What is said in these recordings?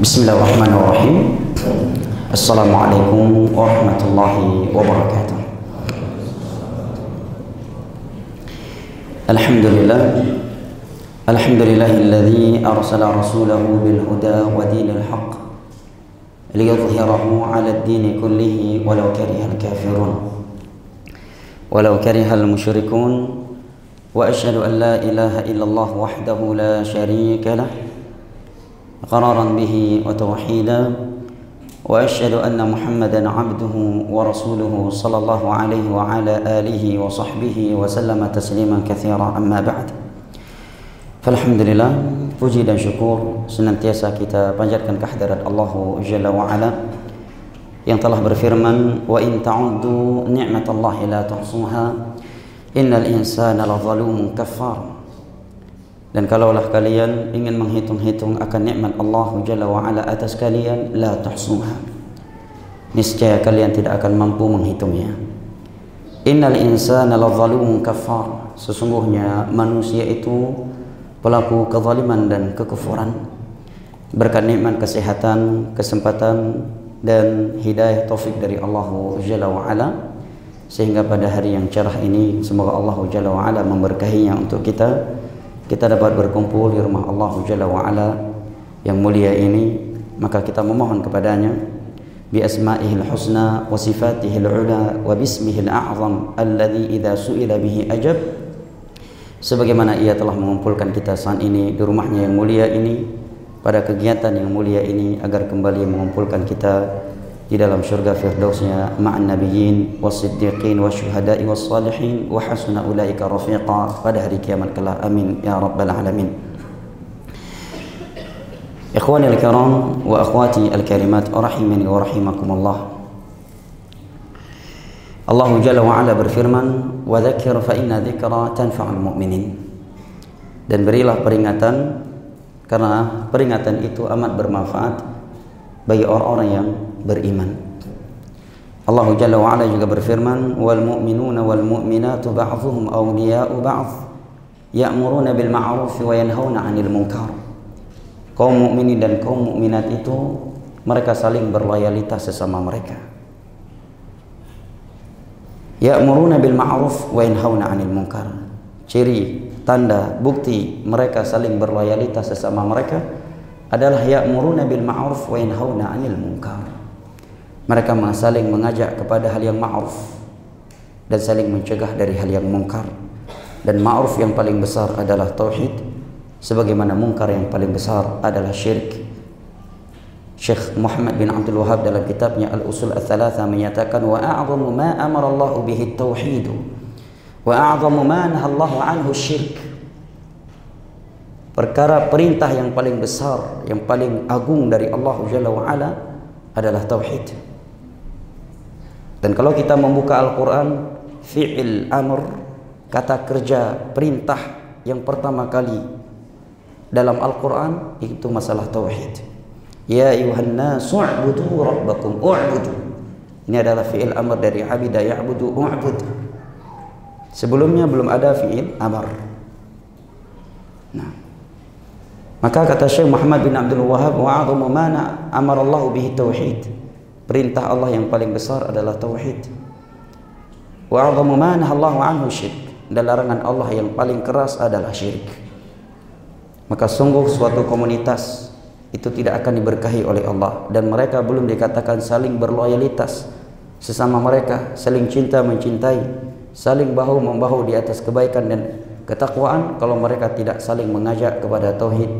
بسم الله الرحمن الرحيم السلام عليكم ورحمة الله وبركاته الحمد لله الحمد لله الذي أرسل رسوله بالهدى ودين الحق ليظهره على الدين كله ولو كره الكافرون ولو كره المشركون وأشهد أن لا إله إلا الله وحده لا شريك له قرارا به وتوحيدا وأشهد أن محمدا عبده ورسوله صلى الله عليه وعلى آله وصحبه وسلم تسليما كثيرا. أما بعد فالحمد لله فجد شكور سننتيسا كتاب جل كان الله جل وعلا ينطلح برفرمن وان تعدوا نعمه الله لا تحصوها ان الانسان لظلوم كفار dan kalaulah kalian ingin menghitung-hitung akan nikmat Allah Jalla wa Ala atas kalian la tuhsuha. Niscaya kalian tidak akan mampu menghitungnya innal insana ladzalumun kafar sesungguhnya manusia itu pelaku kezaliman dan kekufuran. Berkat nikmat kesehatan kesempatan dan hidayah taufik dari Allah Jalla wa Ala sehingga pada hari yang cerah ini semoga Allah Jalla wa Ala memberkahinya untuk kita kita dapat berkumpul di rumah Allah Jalla wa Ala yang mulia ini maka kita memohon kepadanya bi asma'ihil husna wa sifatihil ula wa bismihil a'zam alladhi idza su'ila bihi ajab. Sebagaimana ia telah mengumpulkan kita saat ini di rumahnya yang mulia ini pada kegiatan yang mulia ini agar kembali mengumpulkan kita di dalam syurga firdausnya ma'an nabiyyin was-siddiqin wasyuhada'i was-salihin wa hasuna ulaika rafiqa pada hari kiamat kelak. Amin. Ya rabbal alamin. Ikhwani al-kiram wa akhwati al-karimat rahimani wa rahimakumullah. Allah Jalla wa Ala berfirman wa dzakir fa inna dzikra tanfa'ul mu'minin. Dan berilah peringatan karena peringatan itu amat bermanfaat bagi orang-orang yang beriman. Allah Jalla wa Ala juga berfirman, "Wal mu'minuna wal mu'minatu ba'dhuhum awliya'u ba'dh, ya'muruna bil ma'ruf wa yanhauna 'anil munkar." Kaum mukminin dan kaum mukminat itu mereka saling berloyalitas sesama mereka. Ya'muruna bil ma'ruf wa yanhauna 'anil munkar. Ciri, tanda, bukti mereka saling berloyalitas sesama mereka adalah ya'muruna bil ma'ruf wa yanhauna 'anil munkar. Mereka saling mengajak kepada hal yang ma'ruf dan saling mencegah dari hal yang mungkar. Dan ma'ruf yang paling besar adalah tauhid, sebagaimana mungkar yang paling besar adalah syirik. Syekh Muhammad bin Abdul Wahab dalam kitabnya Al-Usul Ats-Tsalatsa menyatakan wa a'zamu ma amara Allah bihi tauhid wa a'zamu ma nahallahu anhu syirk. Perkara perintah yang paling besar, yang paling agung dari Allah Jalla wa Ala adalah tauhid. Dan kalau kita membuka Al-Quran, fi'il amr, kata kerja, perintah yang pertama kali dalam Al-Quran itu masalah tauhid. Ya ayuhan nasu u'budu rabbakum u'budu. Ini adalah fi'il amr dari abida ya'budu u'bud. Sebelumnya belum ada fi'il amr. Nah. Maka kata Syekh Muhammad bin Abdul Wahab wa'adhamu mana amara Allah bihi tauhid. Perintah Allah yang paling besar adalah tauhid. Wa'adhamu ma Allah anhu syirik. Dan larangan Allah yang paling keras adalah syirik. Maka sungguh suatu komunitas itu tidak akan diberkahi oleh Allah dan mereka belum dikatakan saling berloyalitas sesama mereka, saling cinta mencintai, saling bahu membahu di atas kebaikan dan ketakwaan kalau mereka tidak saling mengajak kepada tauhid,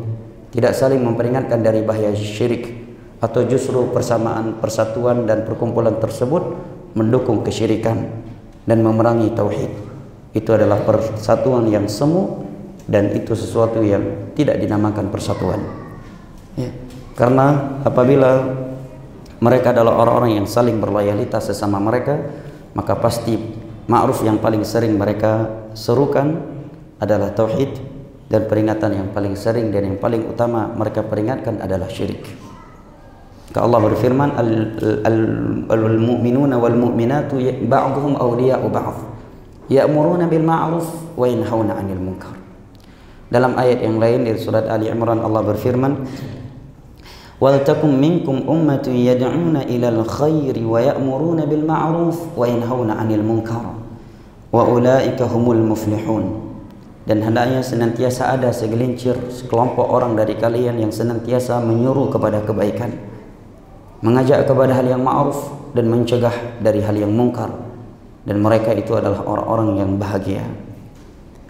tidak saling memperingatkan dari bahaya syirik atau justru persamaan persatuan dan perkumpulan tersebut mendukung kesyirikan dan memerangi tauhid. Itu adalah persatuan yang semu dan itu sesuatu yang tidak dinamakan persatuan. Ya. Karena apabila mereka adalah orang-orang yang saling berloyalitas sesama mereka, maka pasti ma'ruf yang paling sering mereka serukan adalah tauhid dan peringatan yang paling sering dan yang paling utama mereka peringatkan adalah syirik. Allah berfirman al mu'minuna wal mu'minatu ya-, ba'dhum awliya'u ba'd ya'muruna bil ma'ruf wa yanhauna 'anil munkar. Dalam ayat yang lain dari surat Ali Imran Allah berfirman wal takum minkum ummatun yad'una ila al-khairi wa ya'muruna bil ma'ruf wa yanhauna 'anil munkar wa ulaika humul muflihun. Dan hendaknya senantiasa ada segelincir sekelompok orang dari kalian yang senantiasa menyuruh kepada kebaikan mengajak kepada hal yang ma'ruf dan mencegah dari hal yang mungkar. Dan mereka itu adalah orang-orang yang bahagia.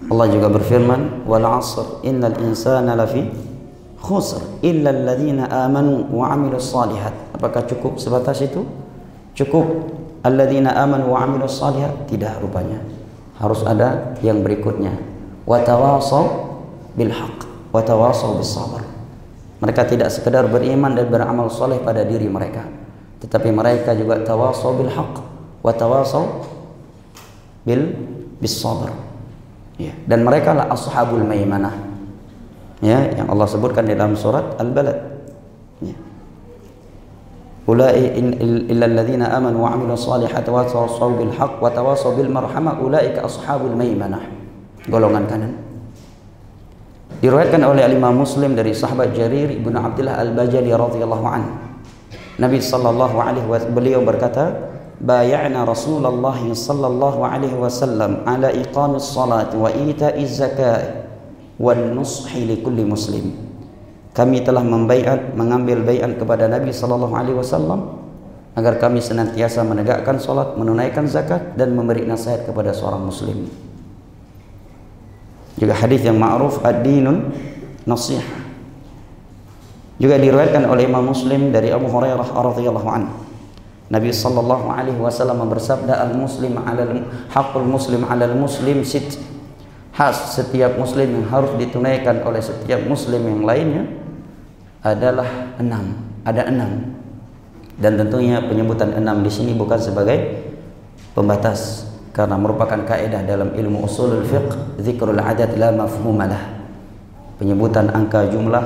Allah juga berfirman wal 'asr innal insana lafi khusr illa alladhina amanu wa amilus salihat. Apakah cukup sebatas itu? Cukup. Alladhina amanu wa amilus salihat? Tidak rupanya. Harus ada yang berikutnya. Wa tawasaw bil wa tawasaw bis sabr mereka tidak sekedar beriman dan beramal soleh pada diri mereka. Tetapi mereka juga tawasaw bil haqq wa tawasaw bil bis sabr. Ya. dan mereka lah ashabul maimanah. Ya yang Allah sebutkan di dalam surat Al-Balad. Ya. Ulai illa alladziina amanu wa 'amilus solihati wa tawassaw bil haqq wa tawassaw bil marhamah ulaika ashabul maimanah. Golongan kanan diriwayatkan oleh Imam Muslim dari sahabat Jarir ibnu Abdullah Al-Bajali radhiyallahu anhu Nabi sallallahu alaihi wasallam beliau berkata bayana Rasulullah sallallahu alaihi wasallam ala iqamis salat wa ita'iz zakat wan nushi kulli muslim. Kami telah membaiat mengambil baiat kepada Nabi sallallahu alaihi wasallam agar kami senantiasa menegakkan salat, menunaikan zakat dan memberi nasihat kepada seorang muslim. Juga hadis yang ma'ruf ad-dinun nasihah. Juga diriwayatkan oleh Imam Muslim dari Abu Hurairah radhiyallahu anhu. Nabi sallallahu alaihi wasallam bersabda al-muslim 'ala al-haqqul muslim 'ala al-muslim sit khas setiap muslim yang harus ditunaikan oleh setiap muslim yang lainnya adalah enam ada enam dan tentunya penyebutan enam di sini bukan sebagai pembatas karena merupakan kaidah dalam ilmu usulul fiqh zikrul adat la mafhumalah penyebutan angka jumlah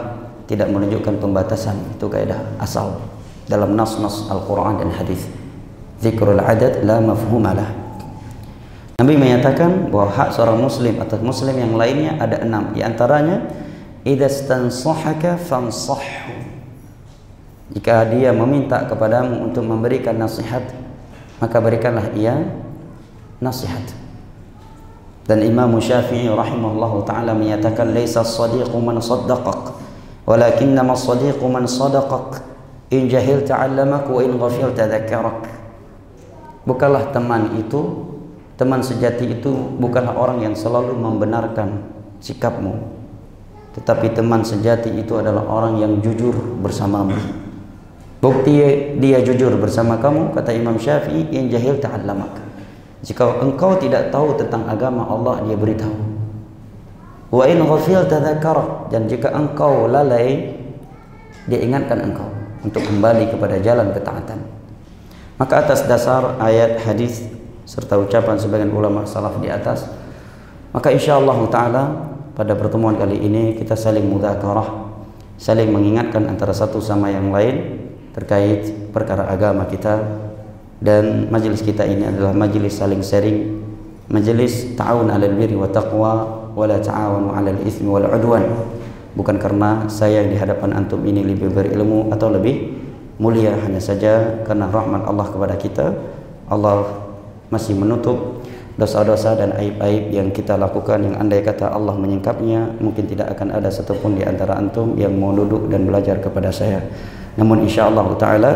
tidak menunjukkan pembatasan itu kaidah asal dalam nas-nas Al-Quran dan hadis zikrul adat la mafhumalah Nabi menyatakan bahwa hak seorang muslim atau muslim yang lainnya ada enam. Di antaranya, idza stansahaka fansahhu. Jika dia meminta kepadamu untuk memberikan nasihat, maka berikanlah ia nasihat. Dan Imam Syafi'i rahimahullah taala menyatakan laisa as-sadiqu man saddaqak, walakinnama as-sadiqu man sadaqak. In jahilta 'allamak wa in ghafilta dzakkarak. Bukanlah teman itu Teman sejati itu bukanlah orang yang selalu membenarkan sikapmu, tetapi teman sejati itu adalah orang yang jujur bersamamu. Bukti dia jujur bersama kamu, kata Imam Syafi'i, yang jahil ta'allamak. Jika engkau tidak tahu tentang agama Allah, dia beritahu. Wa in ghafil tadhakar dan jika engkau lalai, dia ingatkan engkau untuk kembali kepada jalan ketaatan. Maka atas dasar ayat hadis serta ucapan sebagian ulama salaf di atas maka insyaallah taala pada pertemuan kali ini kita saling mudzakarah saling mengingatkan antara satu sama yang lain terkait perkara agama kita dan majelis kita ini adalah majelis saling sharing majelis ta'awun 'alal birri wa taqwa wa la ta'awunu 'alal itsmi wal 'udwan. Bukan karena saya di hadapan antum ini lebih berilmu atau lebih mulia hanya saja karena rahmat Allah kepada kita Allah masih menutup dosa-dosa dan aib-aib yang kita lakukan. Yang andai kata Allah menyingkapnya mungkin tidak akan ada satupun di antara antum yang mau duduk dan belajar kepada saya. Namun insyaallah taala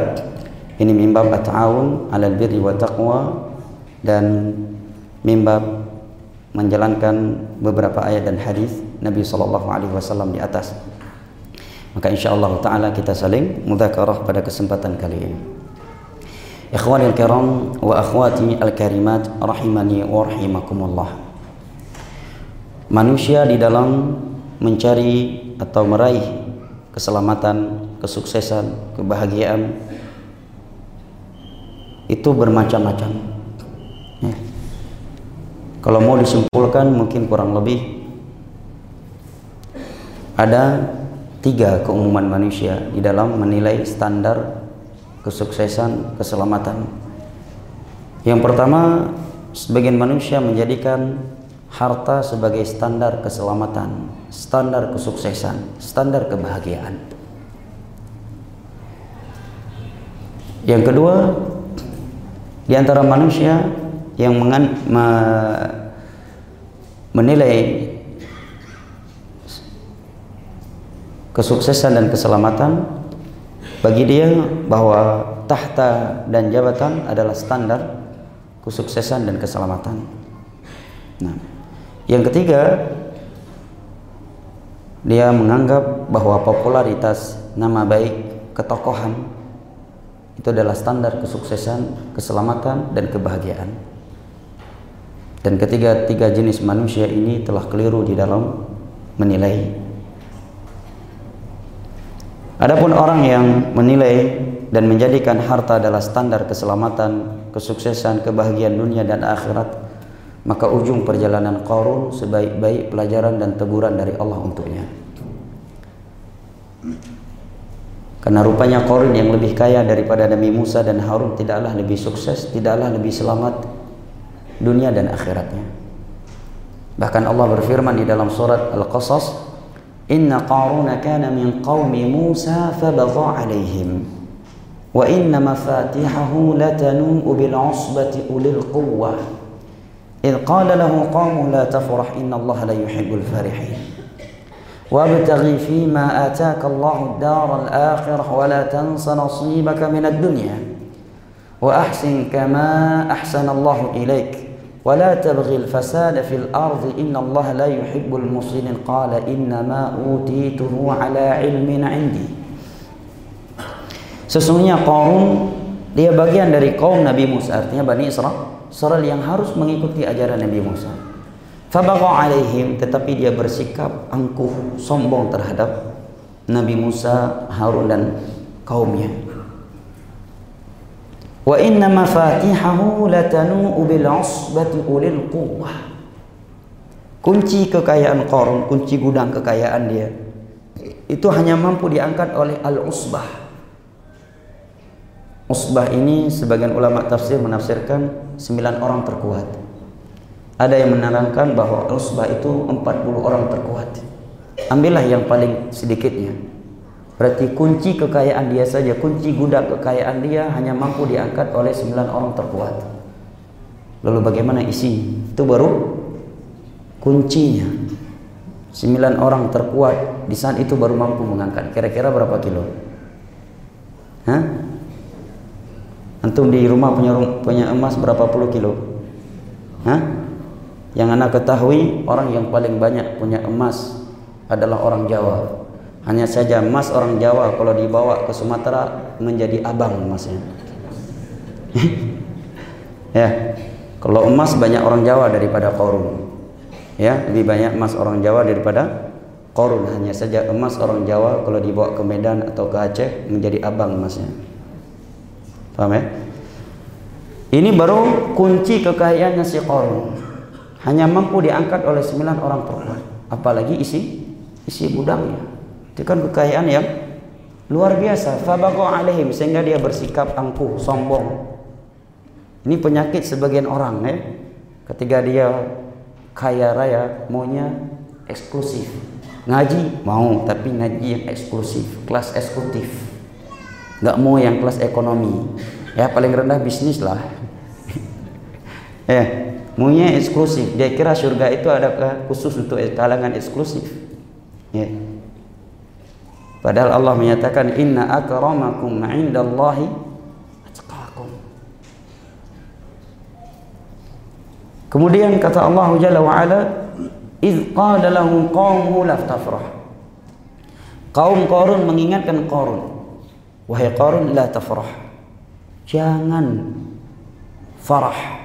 ini mimbab at-ta'awun 'alal birri wa taqwa dan mimbab menjalankan beberapa ayat dan hadis Nabi sallallahu alaihi wasallam di atas maka insyaallah taala kita saling mudzakarah pada kesempatan kali ini Ikhwani al-kiram wa akhwati al-karimat rahimani wa rahimakumullah. Manusia di dalam mencari atau meraih keselamatan, kesuksesan, kebahagiaan itu bermacam-macam. Ya. Kalau mau disimpulkan mungkin kurang lebih ada tiga keumuman manusia di dalam menilai standar kesuksesan, keselamatan. Yang pertama, sebagian manusia menjadikan harta sebagai standar keselamatan, standar kesuksesan, standar kebahagiaan. Yang kedua, di antara manusia yang mengan, me, menilai kesuksesan dan keselamatan bagi dia bahwa tahta dan jabatan adalah standar kesuksesan dan keselamatan. Nah, yang ketiga dia menganggap bahwa popularitas, nama baik, ketokohan itu adalah standar kesuksesan, keselamatan dan kebahagiaan. Dan ketiga tiga jenis manusia ini telah keliru di dalam menilai. Adapun orang yang menilai dan menjadikan harta adalah standar keselamatan, kesuksesan, kebahagiaan dunia dan akhirat, maka ujung perjalanan Qarun sebaik-baik pelajaran dan teguran dari Allah untuknya. Karena rupanya Qarun yang lebih kaya daripada Nabi Musa dan Harun tidaklah lebih sukses, tidaklah lebih selamat dunia dan akhiratnya. Bahkan Allah berfirman di dalam surat Al-Qasas, "Inna Qaruna kana min qaumi Musa fabagha 'alaihim wa inna mafatihahu latanu bil 'usbati ulil quwwah." إذ قال له قوم لا تفرح إن الله لا يحب الفرحين وابتغ فيما آتاك الله الدار الآخرة ولا تنس نصيبك من الدنيا. وأحسن كما أحسن الله إليك. ولا تبغي الفساد في الأرض. إن الله لا يحب المفسدين. قال إنما أوتيته على علم عندي. Sesungguhnya kaum dia bagian dari kaum Nabi Musa. Artinya Bani Israel. Israel yang harus mengikuti ajaran Nabi Musa. Fabagha alaihim tetapi dia bersikap angkuh sombong terhadap Nabi Musa Harun dan kaumnya Wa inna mafatihahu latanu'u bil usbati ulil quwwah. Kunci kekayaan Qarun, kunci gudang kekayaan dia itu hanya mampu diangkat oleh al-usbah. Usbah ini sebagian ulama tafsir menafsirkan sembilan orang terkuat. Ada yang menerangkan bahwa usbah itu 40 orang terkuat. Ambillah yang paling sedikitnya. Berarti kunci kekayaan dia saja, kunci gudang kekayaan dia hanya mampu diangkat oleh sembilan orang terkuat. Lalu bagaimana isi? Itu baru kuncinya. Sembilan orang terkuat di saat itu baru mampu mengangkat. Kira-kira berapa kilo? Hah? Antum di rumah punya punya emas berapa puluh kilo? Hah? Yang anak ketahui orang yang paling banyak punya emas adalah orang Jawa. Hanya saja emas orang Jawa kalau dibawa ke Sumatera menjadi abang emasnya. ya, kalau emas banyak orang Jawa daripada korun. Ya, lebih banyak emas orang Jawa daripada korun. Hanya saja emas orang Jawa kalau dibawa ke Medan atau ke Aceh menjadi abang emasnya. Paham ya? Ini baru kunci kekayaannya si korun. Hanya mampu diangkat oleh sembilan orang perempuan. Apalagi isi isi budangnya. Itu kan kekayaan yang luar biasa. Fabago alaihim sehingga dia bersikap angkuh, sombong. Ini penyakit sebagian orang ya. Ketika dia kaya raya maunya eksklusif. Ngaji mau tapi ngaji yang eksklusif, kelas eksekutif. Gak mau yang kelas ekonomi. Ya paling rendah bisnis lah. ya, maunya eksklusif. Dia kira surga itu ada khusus untuk kalangan eksklusif. Ya. Padahal Allah menyatakan inna akramakum indallahi atqakum. Kemudian kata Allah Jalla wa ala, "Idz qala lahum qaumuhu la tafrah." Kaum Qarun mengingatkan Qarun, "Wahai Qarun, la tafrah." Jangan farah.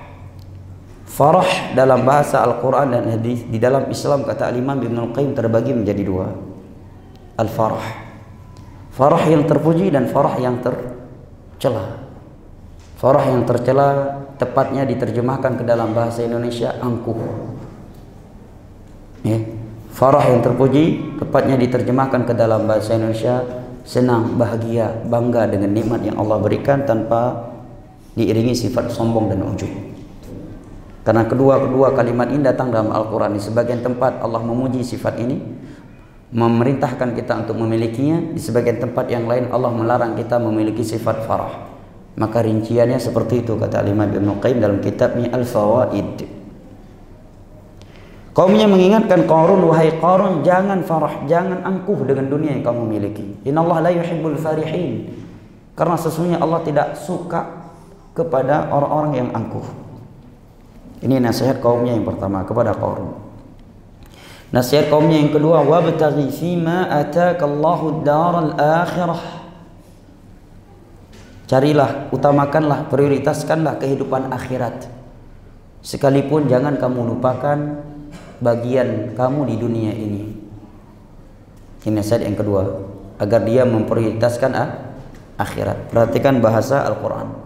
Farah dalam bahasa Al-Quran dan hadis di dalam Islam kata Imam Ibn Al-Qayyim terbagi menjadi dua. Al-farah Farah yang terpuji dan farah yang tercela. Farah yang tercela tepatnya diterjemahkan ke dalam bahasa Indonesia angkuh. Ya. Farah yang terpuji tepatnya diterjemahkan ke dalam bahasa Indonesia senang, bahagia, bangga dengan nikmat yang Allah berikan tanpa diiringi sifat sombong dan ujub. Karena kedua-kedua kalimat ini datang dalam Al-Quran. Di sebagian tempat Allah memuji sifat ini memerintahkan kita untuk memilikinya di sebagian tempat yang lain Allah melarang kita memiliki sifat farah Maka rinciannya seperti itu kata Imam Ibn Qayyim dalam kitabnya Al-Fawaid. Kaumnya mengingatkan Qarun, wahai Qarun, jangan farah, jangan angkuh dengan dunia yang kamu miliki. Inna Allah la yuhibbul farihin. Karena sesungguhnya Allah tidak suka kepada orang-orang yang angkuh. Ini nasihat kaumnya yang pertama kepada Qarun. Nasihat kaumnya yang kedua, wabtaghi fima ataka Allahu daral akhirah. Carilah, utamakanlah, prioritaskanlah kehidupan akhirat. Sekalipun jangan kamu lupakan bagian kamu di dunia ini. Ini nasihat yang kedua, agar dia memprioritaskan akhirat. Perhatikan bahasa Al-Qur'an.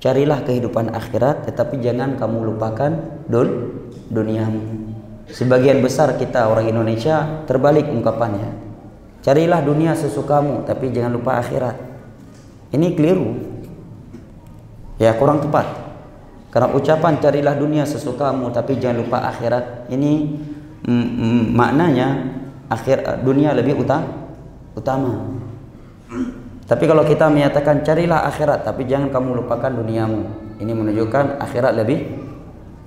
Carilah kehidupan akhirat tetapi jangan kamu lupakan dul duniamu. Sebagian besar kita orang Indonesia terbalik ungkapannya. Carilah dunia sesukamu tapi jangan lupa akhirat. Ini keliru. Ya kurang tepat. Karena ucapan carilah dunia sesukamu tapi jangan lupa akhirat ini mm, mm, maknanya akhir dunia lebih utama. utama. Tapi kalau kita menyatakan carilah akhirat tapi jangan kamu lupakan duniamu. Ini menunjukkan akhirat lebih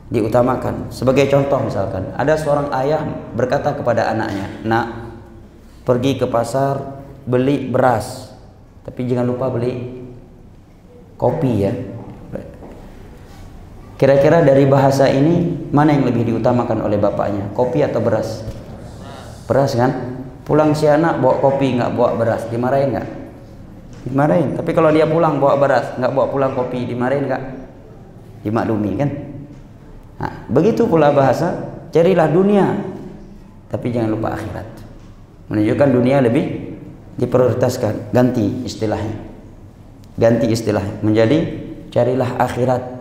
diutamakan. Sebagai contoh misalkan, ada seorang ayah berkata kepada anaknya, "Nak, pergi ke pasar beli beras, tapi jangan lupa beli kopi ya." Kira-kira dari bahasa ini mana yang lebih diutamakan oleh bapaknya? Kopi atau beras? Beras kan? Pulang si anak bawa kopi nggak bawa beras, dimarahin nggak? Dimarahin. Tapi kalau dia pulang bawa beras, nggak bawa pulang kopi, dimarahin nggak? Dimaklumi kan? Nah, begitu pula bahasa, carilah dunia, tapi jangan lupa akhirat. Menunjukkan dunia lebih diprioritaskan. Ganti istilahnya. Ganti istilahnya menjadi carilah akhirat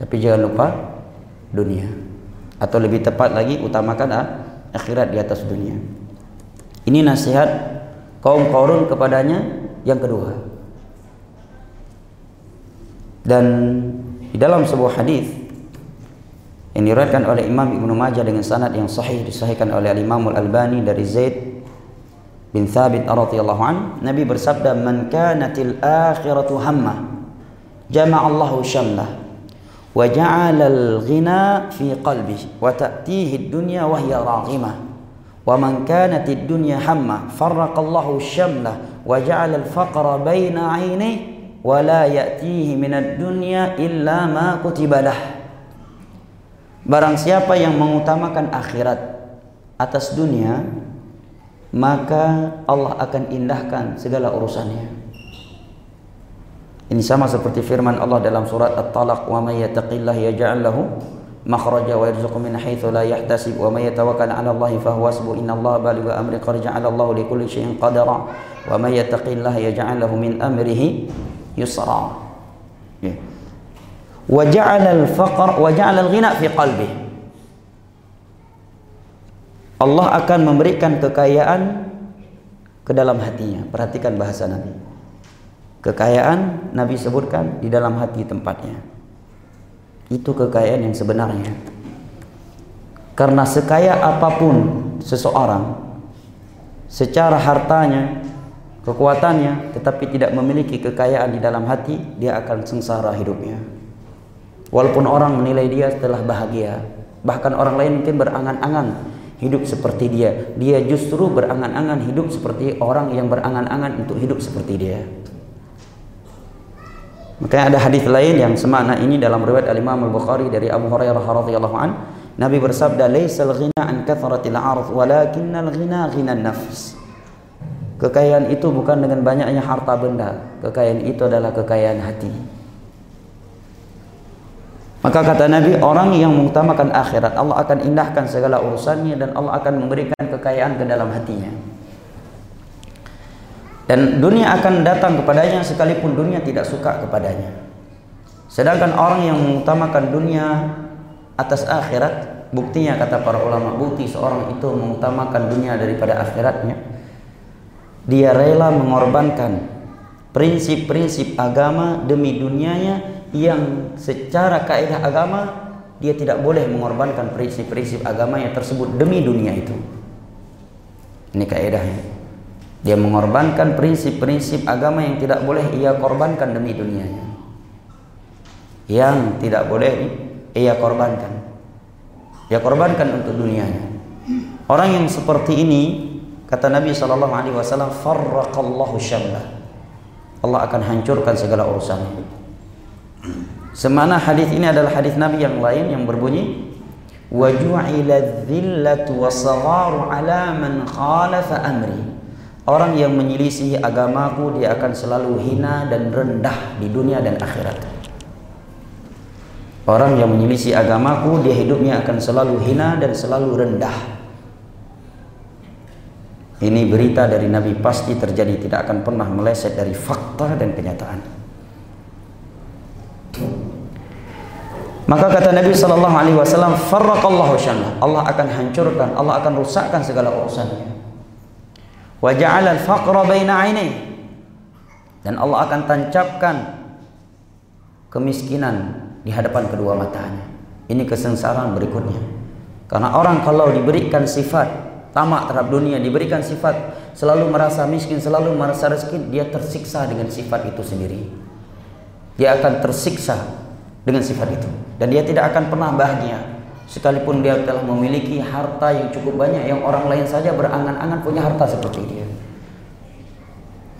tapi jangan lupa dunia. Atau lebih tepat lagi utamakan ah, akhirat di atas dunia. Ini nasihat kaum Qarun kepadanya yang kedua. Dan di dalam sebuah hadis yang diriwayatkan oleh Imam Ibnu Majah dengan sanad yang sahih disahihkan oleh Imam Al-Albani dari Zaid bin Thabit radhiyallahu an Nabi bersabda man kanatil akhiratu hamma Allahu syamlah wa ja'ala al-ghina fi qalbi wa ta'tihi ad-dunya wa hiya raghima wa man kanatid dunya hamma farraqallahu syamlah وجعل الفقر بين عينيه ولا يأتيه من الدنيا إلا ما كتب له. Barang siapa yang mengutamakan akhirat atas dunia, maka Allah akan indahkan segala urusannya. Ini sama seperti firman Allah dalam surat At-Talaq, "Wa may yattaqillah yaj'al lahu makhraja wa yarzuqhu min haitsu la yahtasib wa may yatawakkal 'ala Allahi fahuwasbu inna Allah innallaha balighu amri qarja ala Allahu li kulli syai'in qadara." Wa may yattaqillah yaj'al lahu min amrihi yusra." Ya. Wa ja'ala al-faqr wa ja'ala al-ghina fi qalbihi. Allah akan memberikan kekayaan ke dalam hatinya. Perhatikan bahasa Nabi. Kekayaan Nabi sebutkan di dalam hati tempatnya. Itu kekayaan yang sebenarnya. Karena sekaya apa pun seseorang secara hartanya, kekuatannya tetapi tidak memiliki kekayaan di dalam hati, dia akan sengsara hidupnya. Walaupun orang menilai dia setelah bahagia, bahkan orang lain mungkin berangan-angan hidup seperti dia, dia justru berangan-angan hidup seperti orang yang berangan-angan untuk hidup seperti dia. Makanya ada hadis lain yang semakna ini dalam riwayat Al-Imam Al-Bukhari dari Abu Hurairah radhiyallahu an, Nabi bersabda, "Laisal ghina an kathratil 'arth, walakinnal ghina ghina nafs." Kekayaan itu bukan dengan banyaknya harta benda. Kekayaan itu adalah kekayaan hati. Maka kata Nabi, orang yang mengutamakan akhirat, Allah akan indahkan segala urusannya dan Allah akan memberikan kekayaan ke dalam hatinya. Dan dunia akan datang kepadanya sekalipun dunia tidak suka kepadanya. Sedangkan orang yang mengutamakan dunia atas akhirat, buktinya kata para ulama, bukti seorang itu mengutamakan dunia daripada akhiratnya. Dia rela mengorbankan prinsip-prinsip agama demi dunianya yang secara kaidah agama dia tidak boleh mengorbankan prinsip-prinsip agama yang tersebut demi dunia itu. Ini kaidahnya. Dia mengorbankan prinsip-prinsip agama yang tidak boleh ia korbankan demi dunianya. Yang tidak boleh ia korbankan. Ia korbankan untuk dunianya. Orang yang seperti ini kata Nabi sallallahu alaihi wasallam farraqallahu syamlah. Allah akan hancurkan segala urusannya. Semana hadis ini adalah hadis Nabi yang lain yang berbunyi wa ju'ila dhillatu wasagharu ala man khalafa amri Orang yang menyelisihi agamaku dia akan selalu hina dan rendah di dunia dan akhirat. Orang yang menyelisihi agamaku dia hidupnya akan selalu hina dan selalu rendah. Ini berita dari Nabi pasti terjadi tidak akan pernah meleset dari fakta dan kenyataan. Maka kata Nabi sallallahu alaihi wasallam, "Farraqallahu Allah akan hancurkan, Allah akan rusakkan segala urusannya. Wa ja'ala al-faqra baina dan Allah akan tancapkan kemiskinan di hadapan kedua matanya. Ini kesengsaraan berikutnya. Karena orang kalau diberikan sifat tamak terhadap dunia diberikan sifat selalu merasa miskin selalu merasa rezeki dia tersiksa dengan sifat itu sendiri. Dia akan tersiksa dengan sifat itu. Dan dia tidak akan pernah bahagia sekalipun dia telah memiliki harta yang cukup banyak yang orang lain saja berangan-angan punya harta seperti dia.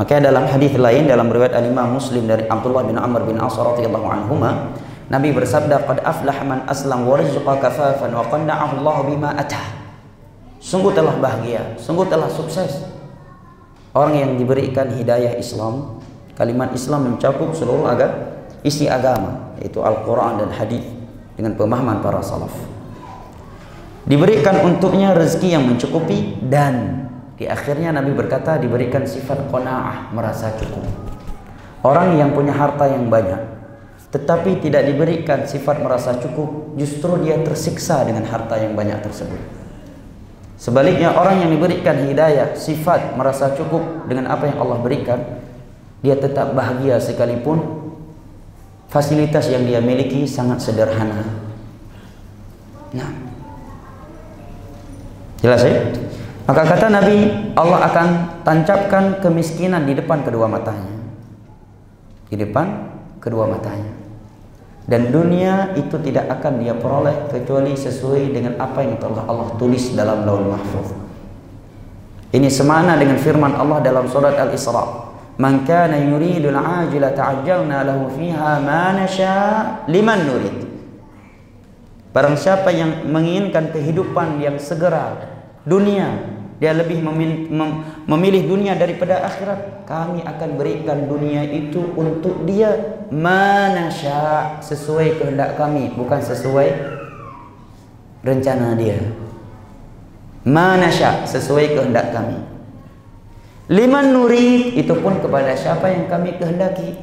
Maka dalam hadis lain dalam riwayat Al-Imam Muslim dari Abdullah bin Amr bin As radhiyallahu anhuma Nabi bersabda qad aflaha man aslam wa rizqa kafafan wa qanna'ahu Allah bima atah sungguh telah bahagia sungguh telah sukses. Orang yang diberikan hidayah Islam kalimat Islam mencakup seluruh agama isi agama yaitu Al-Qur'an dan hadis dengan pemahaman para salaf. Diberikan untuknya rezeki yang mencukupi dan di akhirnya Nabi berkata diberikan sifat qanaah merasa cukup. Orang yang punya harta yang banyak tetapi tidak diberikan sifat merasa cukup justru dia tersiksa dengan harta yang banyak tersebut sebaliknya orang yang diberikan hidayah sifat merasa cukup dengan apa yang Allah berikan dia tetap bahagia sekalipun fasilitas yang dia miliki sangat sederhana nah Jelas ya? Maka kata Nabi, Allah akan tancapkan kemiskinan di depan kedua matanya. Di depan kedua matanya. Dan dunia itu tidak akan dia peroleh kecuali sesuai dengan apa yang telah Allah tulis dalam Lauhul Mahfuz. Ini semana dengan firman Allah dalam surat Al-Isra. Man kana yuridul ajila ta'ajjalna lahu fiha ma nasha liman nurid. Barang siapa yang menginginkan kehidupan yang segera dunia dia lebih memilih, memilih dunia daripada akhirat. Kami akan berikan dunia itu untuk dia. Manasya sesuai kehendak kami bukan sesuai rencana dia. Manasya sesuai kehendak kami. Liman nuri itu pun kepada siapa yang kami kehendaki.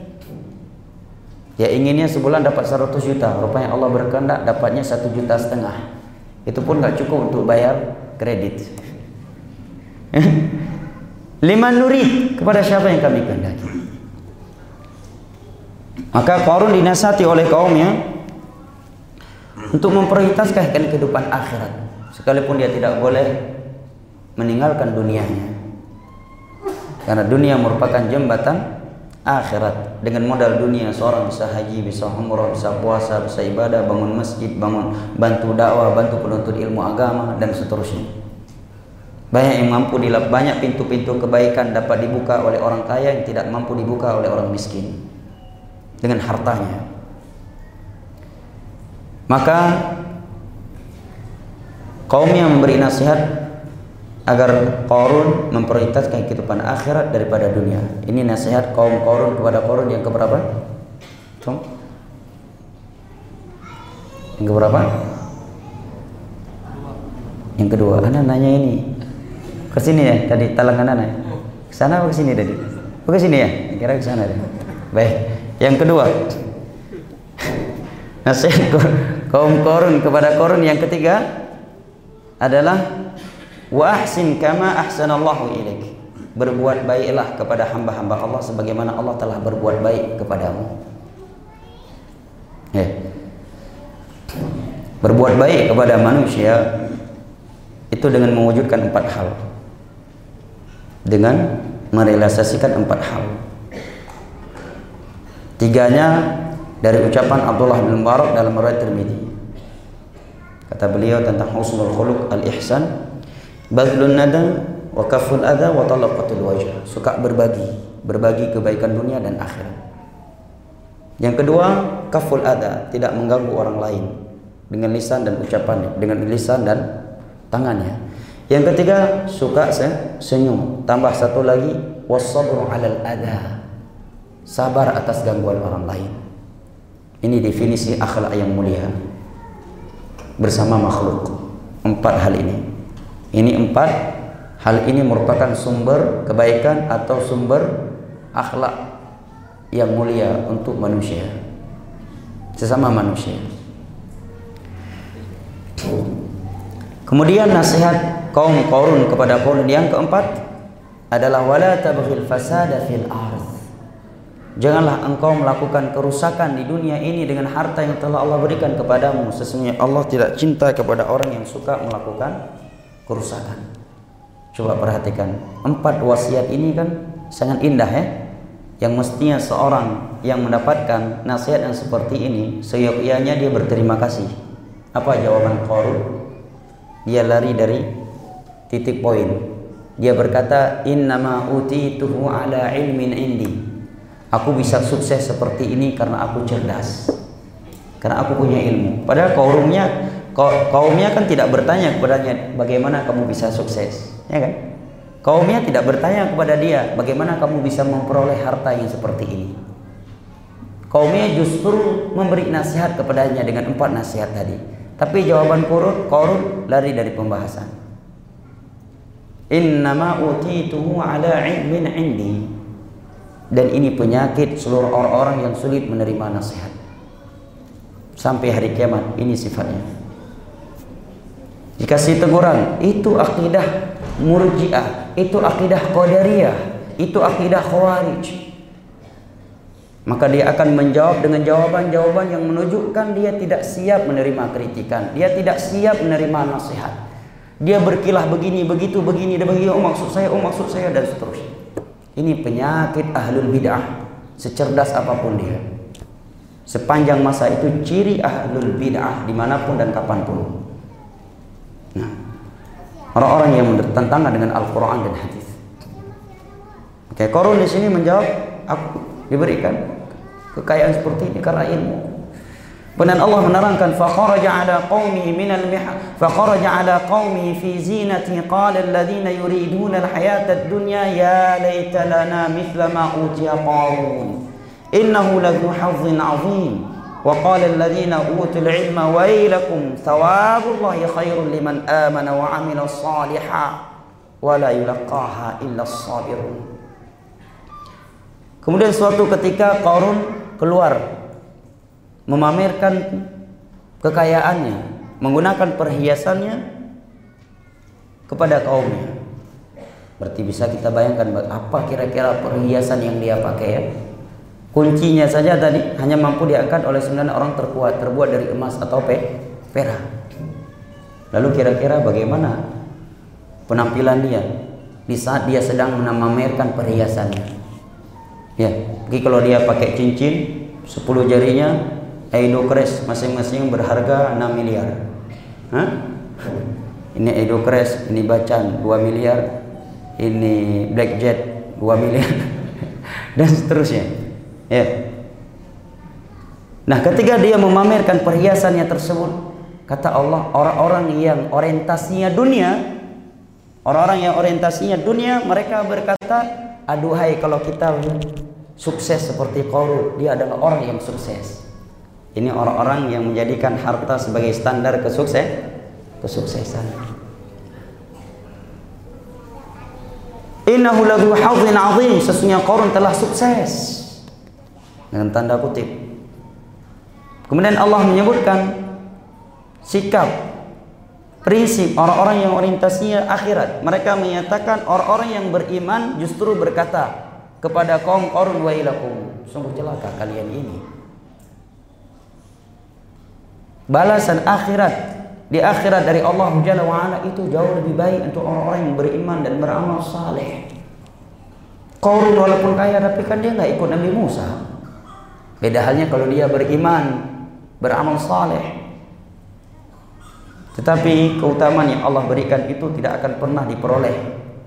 Ya inginnya sebulan dapat 100 juta. Rupanya Allah berkehendak dapatnya satu juta setengah. Itu pun gak cukup untuk bayar kredit. Lima nuri kepada siapa yang kami kehendaki. Maka Qarun dinasati oleh kaumnya untuk memprioritaskan kehidupan akhirat sekalipun dia tidak boleh meninggalkan dunianya. Karena dunia merupakan jembatan akhirat. Dengan modal dunia seorang bisa haji, bisa umrah, bisa puasa, bisa ibadah, bangun masjid, bangun bantu dakwah, bantu penuntut ilmu agama dan seterusnya. Banyak yang mampu dilap banyak pintu-pintu kebaikan dapat dibuka oleh orang kaya yang tidak mampu dibuka oleh orang miskin dengan hartanya. Maka kaum yang memberi nasihat agar korun memprioritaskan kehidupan akhirat daripada dunia. Ini nasihat kaum korun kepada korun yang keberapa? Tung? Yang keberapa? Yang kedua. Anda nanya ini. Ke sini ya tadi talangan Anda. Ke sana atau ke sini tadi? Oh, ke sini ya? Kira ke sana deh. Baik. Yang kedua. Nasihat kaum korun kepada korun yang ketiga adalah Wa ahsin kama ahsanallahu ilaik. Berbuat baiklah kepada hamba-hamba Allah sebagaimana Allah telah berbuat baik kepadamu. Ya. Berbuat baik kepada manusia itu dengan mewujudkan empat hal. Dengan merealisasikan empat hal. Tiganya dari ucapan Abdullah bin Mubarak dalam riwayat Tirmizi. Kata beliau tentang husnul khuluq al-ihsan, badlun nada wa kaful adha wa talaqatul wajh. Suka berbagi, berbagi kebaikan dunia dan akhirat. Yang kedua, kaful adha, tidak mengganggu orang lain dengan lisan dan ucapannya, dengan lisan dan tangannya. Yang ketiga, suka senyum. Tambah satu lagi, wasabru 'alal adha. Sabar atas gangguan orang lain. Ini definisi akhlak yang mulia bersama makhluk. Empat hal ini. Ini empat hal ini merupakan sumber kebaikan atau sumber akhlak yang mulia untuk manusia sesama manusia kemudian nasihat kaum Qarun kepada Qarun yang keempat adalah wala tabghil fasada fil ardh Janganlah engkau melakukan kerusakan di dunia ini dengan harta yang telah Allah berikan kepadamu. Sesungguhnya Allah tidak cinta kepada orang yang suka melakukan kerusakan. Coba perhatikan, empat wasiat ini kan sangat indah ya yang mestinya seorang yang mendapatkan nasihat yang seperti ini seyogyanya dia berterima kasih apa jawaban Qarun dia lari dari titik poin dia berkata innama utituhu ala ilmin indi aku bisa sukses seperti ini karena aku cerdas karena aku punya ilmu padahal kaumnya kaumnya kan tidak bertanya kepadanya bagaimana kamu bisa sukses ya kan Kaumnya tidak bertanya kepada dia, bagaimana kamu bisa memperoleh harta yang seperti ini. Kaumnya justru memberi nasihat kepadanya dengan empat nasihat tadi. Tapi jawaban Korun, Korun lari dari pembahasan. Innama utituhu ala ilmin indi. Dan ini penyakit seluruh orang-orang yang sulit menerima nasihat. Sampai hari kiamat, ini sifatnya. Dikasih teguran, itu akidah murjiah, itu akidah qadariyah, itu akidah khawarij. Maka dia akan menjawab dengan jawaban-jawaban yang menunjukkan dia tidak siap menerima kritikan, dia tidak siap menerima nasihat. Dia berkilah begini, begitu, begini, dan begini, oh maksud saya, oh maksud saya, dan seterusnya. Ini penyakit ahlul bid'ah, secerdas apa pun dia. Sepanjang masa itu ciri ahlul bid'ah di mana pun dan kapan pun. Nah, orang-orang yang bertentangan dengan Al-Quran dan hadis. Oke, Korun di sini menjawab, aku diberikan kekayaan seperti ini karena ilmu. Benar Allah menerangkan فخرج على قومه من المح فخرج على قومه في زينته قال الذين يريدون الحياة الدنيا يا ليت لنا مثل ما أوتي قارون إنه لذو حظ عظيم وقال الذين أوتوا العلم ويلكم ثواب الله خير لمن آمن وعمل صالحا ولا يلقاها إلا الصابرون Kemudian suatu ketika Qarun keluar memamerkan kekayaannya, menggunakan perhiasannya kepada kaumnya. Berarti bisa kita bayangkan apa kira-kira perhiasan yang dia pakai ya? Kuncinya saja tadi hanya mampu diangkat oleh sembilan orang terkuat terbuat dari emas atau pe perak. Lalu kira-kira bagaimana penampilan dia di saat dia sedang memamerkan perhiasannya? Ya, mungkin kalau dia pakai cincin 10 jarinya Edo Cres masing-masing berharga 6 miliar. Hah? Ini Edo Cres, ini Bacan 2 miliar, ini Black Jet 2 miliar dan seterusnya. Ya. Nah, ketika dia memamerkan perhiasannya tersebut, kata Allah, orang-orang yang orientasinya dunia, orang-orang yang orientasinya dunia, mereka berkata, aduhai kalau kita sukses seperti Qarun, dia adalah orang yang sukses. Ini orang-orang yang menjadikan harta sebagai standar kesukses, kesuksesan. Innahu ladhu hadzin azim, sesungguhnya Qarun telah sukses dengan tanda kutip. Kemudian Allah menyebutkan sikap prinsip orang-orang yang orientasinya akhirat. Mereka menyatakan orang-orang yang beriman justru berkata kepada kaum Qarun wa ilakum, sungguh celaka kalian ini. Balasan akhirat di akhirat dari Allah Jalla wa ala itu jauh lebih baik untuk orang-orang yang beriman dan beramal saleh. Korun walaupun kaya tapi kan dia nggak ikut Nabi Musa. Beda halnya kalau dia beriman, beramal saleh. Tetapi keutamaan yang Allah berikan itu tidak akan pernah diperoleh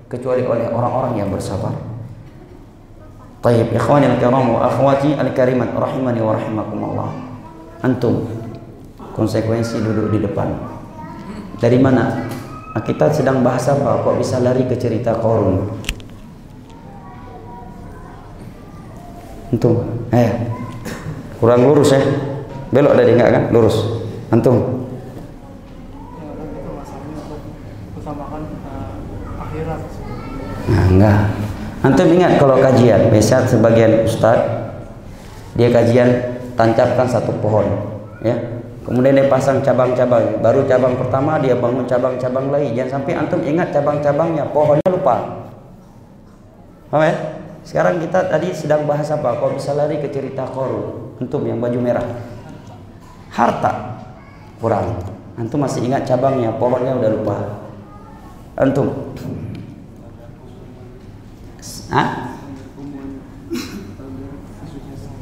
kecuali oleh orang-orang yang bersabar. Tayyib ikhwani al-kiram wa akhwati al-karimat rahimani wa rahimakumullah. Antum konsekuensi duduk di depan. Dari mana? Nah, kita sedang bahas apa? Kok bisa lari ke cerita korun? Antum, eh, kurang lurus ya. Belok tadi enggak kan? Lurus. Antum. Nah, enggak. Antum ingat kalau kajian, biasa sebagian ustaz dia kajian tancapkan satu pohon, ya. Kemudian dia pasang cabang-cabang. Baru cabang pertama dia bangun cabang-cabang lagi. Jangan sampai antum ingat cabang-cabangnya, pohonnya lupa. Paham ya? Sekarang kita tadi sedang bahas apa? Kau bisa lari ke cerita Korun. Antum yang baju merah. Harta. Kurang. Antum masih ingat cabangnya, pohonnya udah lupa. Antum. Hah?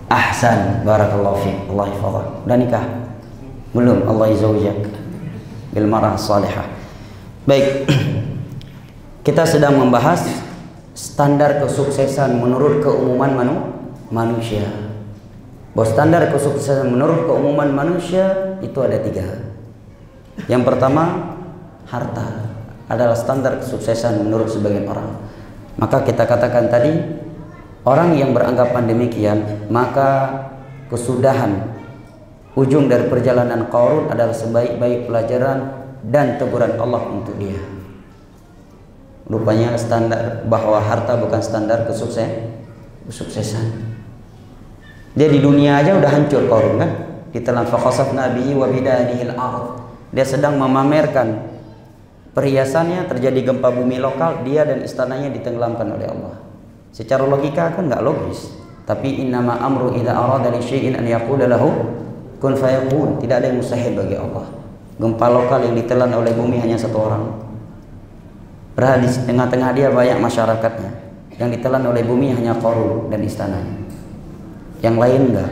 Ahsan, barakallahu fiik. Allah hafizah. Udah nikah? Belum, Allah izawjak. Bil marah salihah. Baik. Kita sedang membahas standar kesuksesan menurut keumuman manu, manusia. Bahwa standar kesuksesan menurut keumuman manusia itu ada tiga. Yang pertama, harta adalah standar kesuksesan menurut sebagian orang. Maka kita katakan tadi, orang yang beranggapan demikian, maka kesudahan ujung dari perjalanan Qarun adalah sebaik-baik pelajaran dan teguran Allah untuk dia. Rupanya standar bahwa harta bukan standar kesuksesan. Kesuksesan. Dia di dunia aja udah hancur korun kan? Ditelan faqasaf nabi wa bidadihil ard. Dia sedang memamerkan perhiasannya terjadi gempa bumi lokal, dia dan istananya ditenggelamkan oleh Allah. Secara logika kan nggak logis. Tapi innama amru idza arada li syai'in an yaqula lahu kun fayakun. Tidak ada yang mustahil bagi Allah. Gempa lokal yang ditelan oleh bumi hanya satu orang. Padahal di tengah-tengah dia banyak masyarakatnya. Yang ditelan oleh bumi hanya korun dan istananya. Yang lain enggak.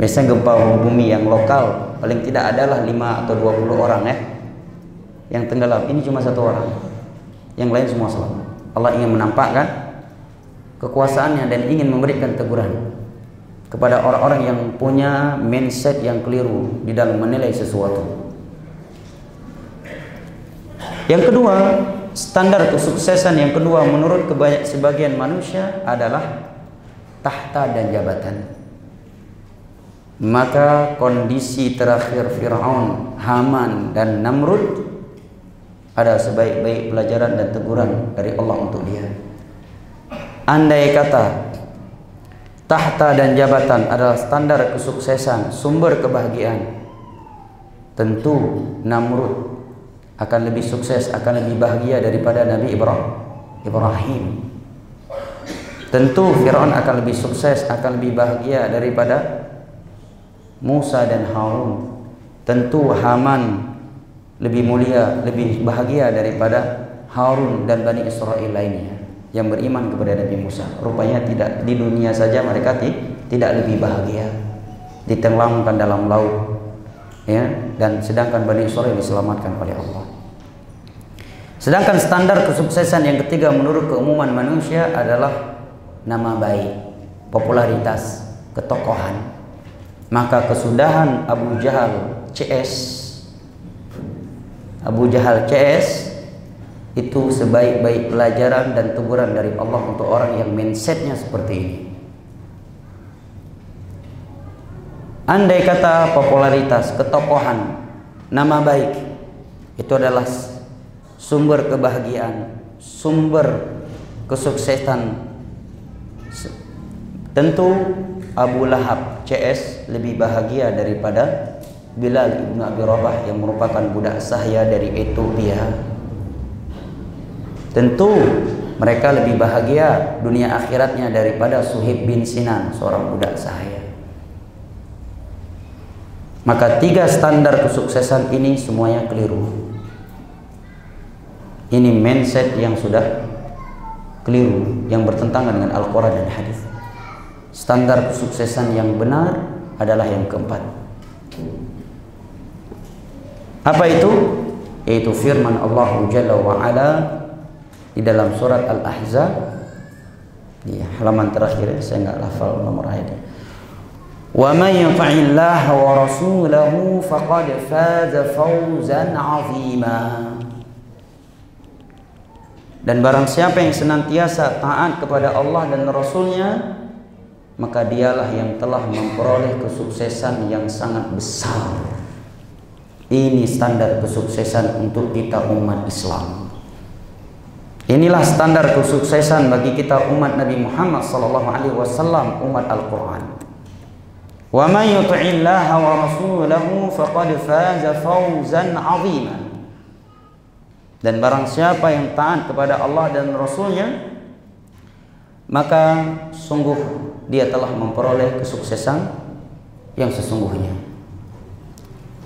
Biasanya gempa bumi yang lokal paling tidak adalah 5 atau 20 orang ya. Yang tenggelam ini cuma satu orang. Yang lain semua selamat. Allah ingin menampakkan kekuasaannya dan ingin memberikan teguran kepada orang-orang yang punya mindset yang keliru di dalam menilai sesuatu. Yang kedua, standar kesuksesan yang kedua menurut kebanyak sebagian manusia adalah tahta dan jabatan. Maka kondisi terakhir Fir'aun, Haman dan Namrud ada sebaik-baik pelajaran dan teguran dari Allah untuk dia. Andai kata tahta dan jabatan adalah standar kesuksesan, sumber kebahagiaan. Tentu Namrud akan lebih sukses, akan lebih bahagia daripada Nabi Ibrahim. Tentu Firaun akan lebih sukses, akan lebih bahagia daripada Musa dan Harun. Tentu Haman lebih mulia, lebih bahagia daripada Harun dan Bani Israel lainnya yang beriman kepada Nabi Musa. Rupanya tidak di dunia saja mereka tidak lebih bahagia. Ditenggelamkan dalam laut ya dan sedangkan Bani Israel diselamatkan oleh Allah. Sedangkan standar kesuksesan yang ketiga menurut keumuman manusia adalah nama baik, popularitas, ketokohan. Maka kesudahan Abu Jahal CS Abu Jahal CS itu sebaik-baik pelajaran dan teguran dari Allah untuk orang yang mindsetnya seperti ini. Andai kata popularitas, ketokohan, nama baik itu adalah sumber kebahagiaan, sumber kesuksesan. Tentu Abu Lahab CS lebih bahagia daripada Bilal ibnu Abi Rabah yang merupakan budak sahaya dari Ethiopia. Tentu mereka lebih bahagia dunia akhiratnya daripada Suhib bin Sinan, seorang budak sahaya. Maka tiga standar kesuksesan ini semuanya keliru. Ini mindset yang sudah keliru yang bertentangan dengan Al-Quran dan hadis. Standar kesuksesan yang benar adalah yang keempat. Apa itu? Yaitu firman Allah Jalla wa Ala di dalam surat Al-Ahzab di halaman terakhir saya nggak hafal nomor ayatnya. Wa man yuti'illah wa rasulahu faqad faza fawzan 'azima. Dan barang siapa yang senantiasa taat kepada Allah dan Rasulnya Maka dialah yang telah memperoleh kesuksesan yang sangat besar Ini standar kesuksesan untuk kita umat Islam Inilah standar kesuksesan bagi kita umat Nabi Muhammad sallallahu alaihi wasallam umat Al-Qur'an. Wa man yuti'illaha wa rasulahu faqad faza fawzan 'azima. Dan barang siapa yang taat kepada Allah dan Rasulnya Maka sungguh dia telah memperoleh kesuksesan yang sesungguhnya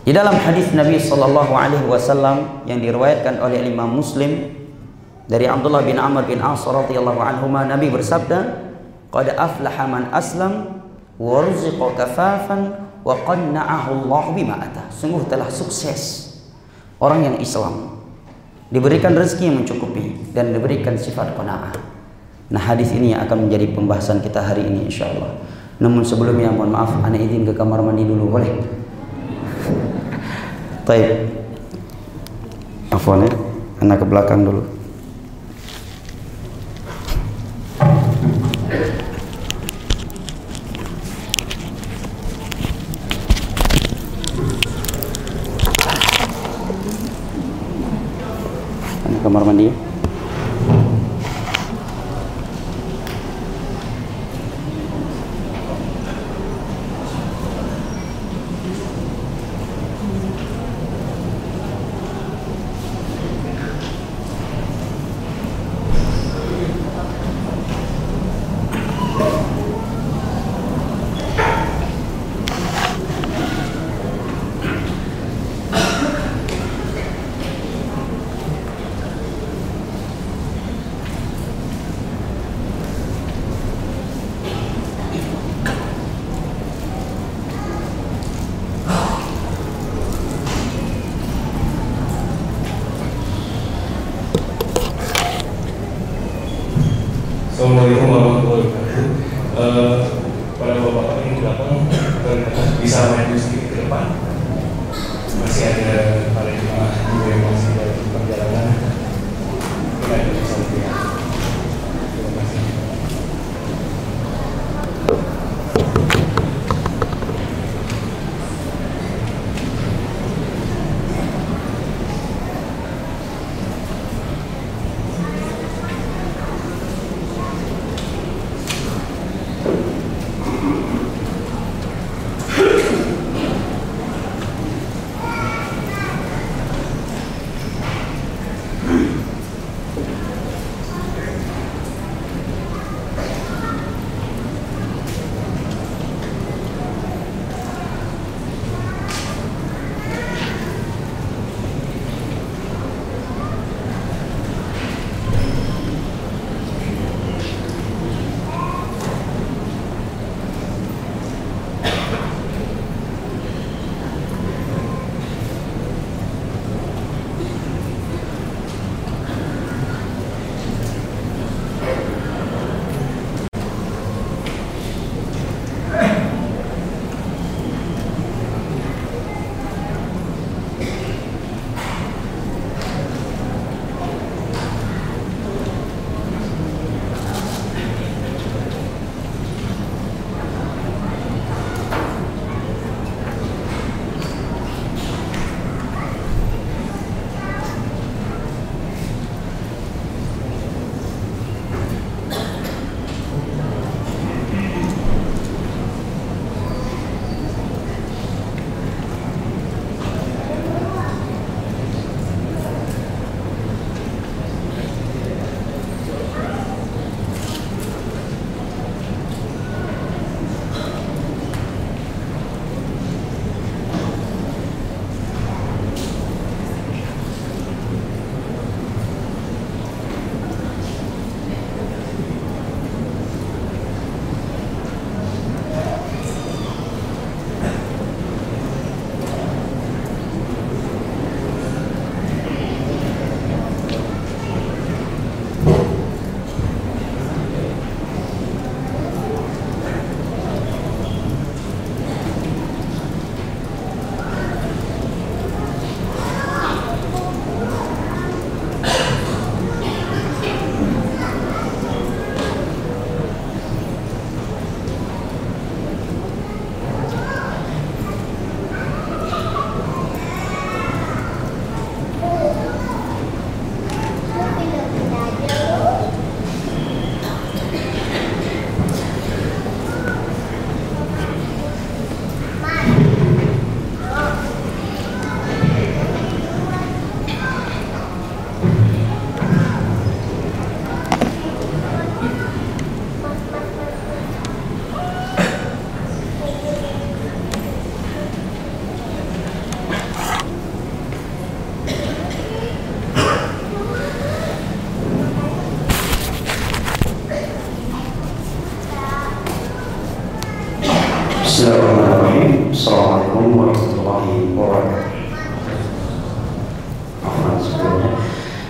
Di dalam hadis Nabi Wasallam yang diriwayatkan oleh Imam Muslim dari Abdullah bin Amr bin As radhiyallahu anhu Nabi bersabda qad aflaha man aslam wa ruziqa kafafan wa qanna'ahu Allah bima ata sungguh telah sukses orang yang Islam diberikan rezeki yang mencukupi dan diberikan sifat qanaah. Nah, hadis ini yang akan menjadi pembahasan kita hari ini insyaallah. Namun sebelumnya mohon maaf ana izin ke kamar mandi dulu boleh? Baik. Afwan ya. Anak ke belakang dulu.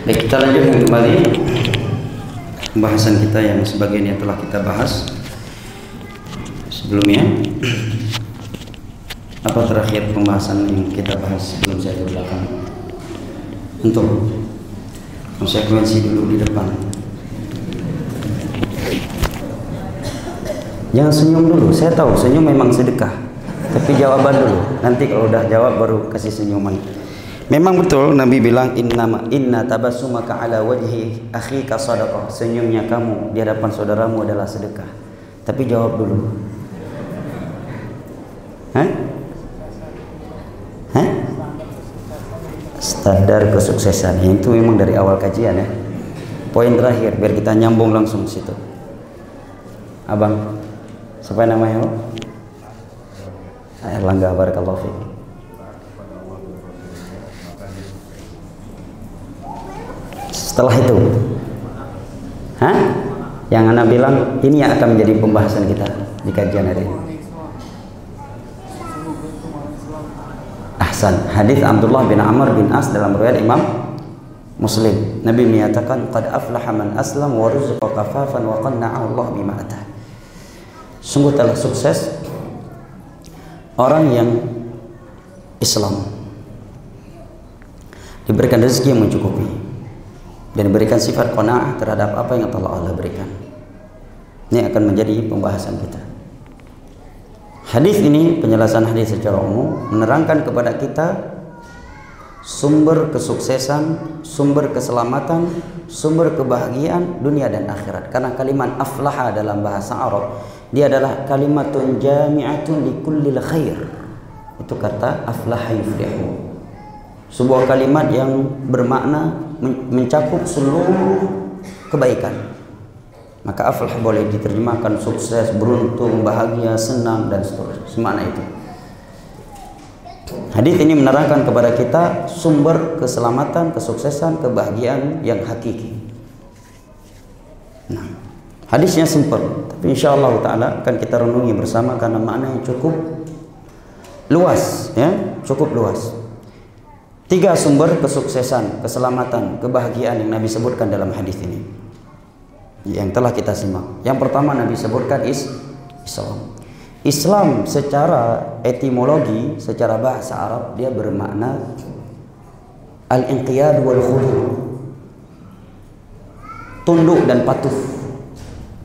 Baik, kita lanjutkan kembali pembahasan kita yang sebagian yang telah kita bahas sebelumnya. Apa terakhir pembahasan yang kita bahas sebelum saya ke belakang? Untuk konsekuensi dulu di depan. Jangan senyum dulu. Saya tahu senyum memang sedekah. Tapi jawaban dulu. Nanti kalau udah jawab baru kasih senyuman. Memang betul Nabi bilang inna inna tabassumaka ala wajhi akhika sadaqah. Senyumnya kamu di hadapan saudaramu adalah sedekah. Tapi jawab dulu. Hah? Hah? Standar kesuksesan itu memang dari awal kajian ya. Poin terakhir biar kita nyambung langsung situ. Abang, Siapa namanya? Erlangga Barakallahu Fik. Setelah itu, Hah? Yang Anda bilang ini yang akan menjadi pembahasan kita di kajian hari ini. Ahsan. Hadis Abdullah bin Amr bin As dalam riwayat Imam Muslim. Nabi menyatakan qad aflaha man aslam wa ruziqa kafafan wa qanna'ahu Allah bima atah. Sungguh telah sukses orang yang Islam diberikan rezeki yang mencukupi dan diberikan sifat qanaah terhadap apa yang telah Allah berikan. Ini akan menjadi pembahasan kita. Hadis ini penjelasan hadis secara umum menerangkan kepada kita sumber kesuksesan, sumber keselamatan, sumber kebahagiaan dunia dan akhirat. Karena kalimat aflaha dalam bahasa Arab dia adalah kalimatun jami'atun li kullil khair. Itu kata aflaha yuflihu. Sebuah kalimat yang bermakna mencakup seluruh kebaikan. Maka aflah boleh diterjemahkan sukses, beruntung, bahagia, senang dan seterusnya. Semakna itu. Hadis ini menerangkan kepada kita sumber keselamatan, kesuksesan, kebahagiaan yang hakiki. Nah, Hadisnya simpel, tapi insya Allah taala akan kita renungi bersama karena maknanya cukup luas, ya, cukup luas. Tiga sumber kesuksesan, keselamatan, kebahagiaan yang Nabi sebutkan dalam hadis ini. Yang telah kita simak. Yang pertama Nabi sebutkan is Islam. Islam secara etimologi, secara bahasa Arab dia bermakna al-inqiyad wal khudu. Tunduk dan patuh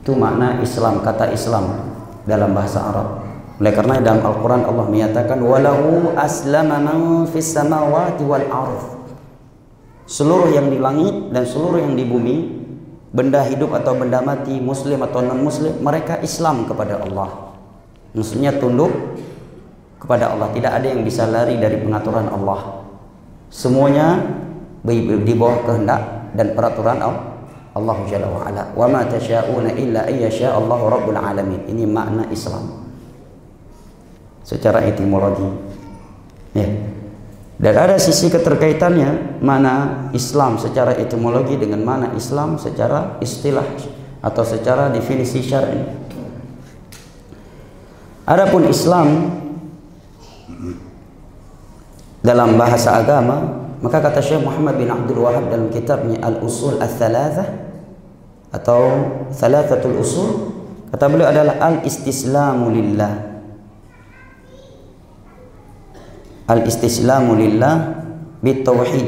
itu makna Islam, kata Islam dalam bahasa Arab. Oleh karena dalam Al-Quran Allah menyatakan walahu aslama man fis samawati wal ardh. Seluruh yang di langit dan seluruh yang di bumi, benda hidup atau benda mati, muslim atau non muslim, mereka Islam kepada Allah. Maksudnya tunduk kepada Allah. Tidak ada yang bisa lari dari pengaturan Allah. Semuanya di bawah kehendak dan peraturan Allah Allah Jalla wa ala. Wa ma tasyauna illa ayyasha Allah rabbul alamin. Ini makna Islam. Secara etimologi. Ya. Dan ada sisi keterkaitannya mana Islam secara etimologi dengan mana Islam secara istilah atau secara definisi syar'i. Adapun Islam dalam bahasa agama maka kata Syekh Muhammad bin Abdul Wahab dalam kitabnya Al-Usul Al-Thalathah atau Thalathatul Usul kata beliau adalah al-istislamu lillah. Al-istislamu lillah bitauhid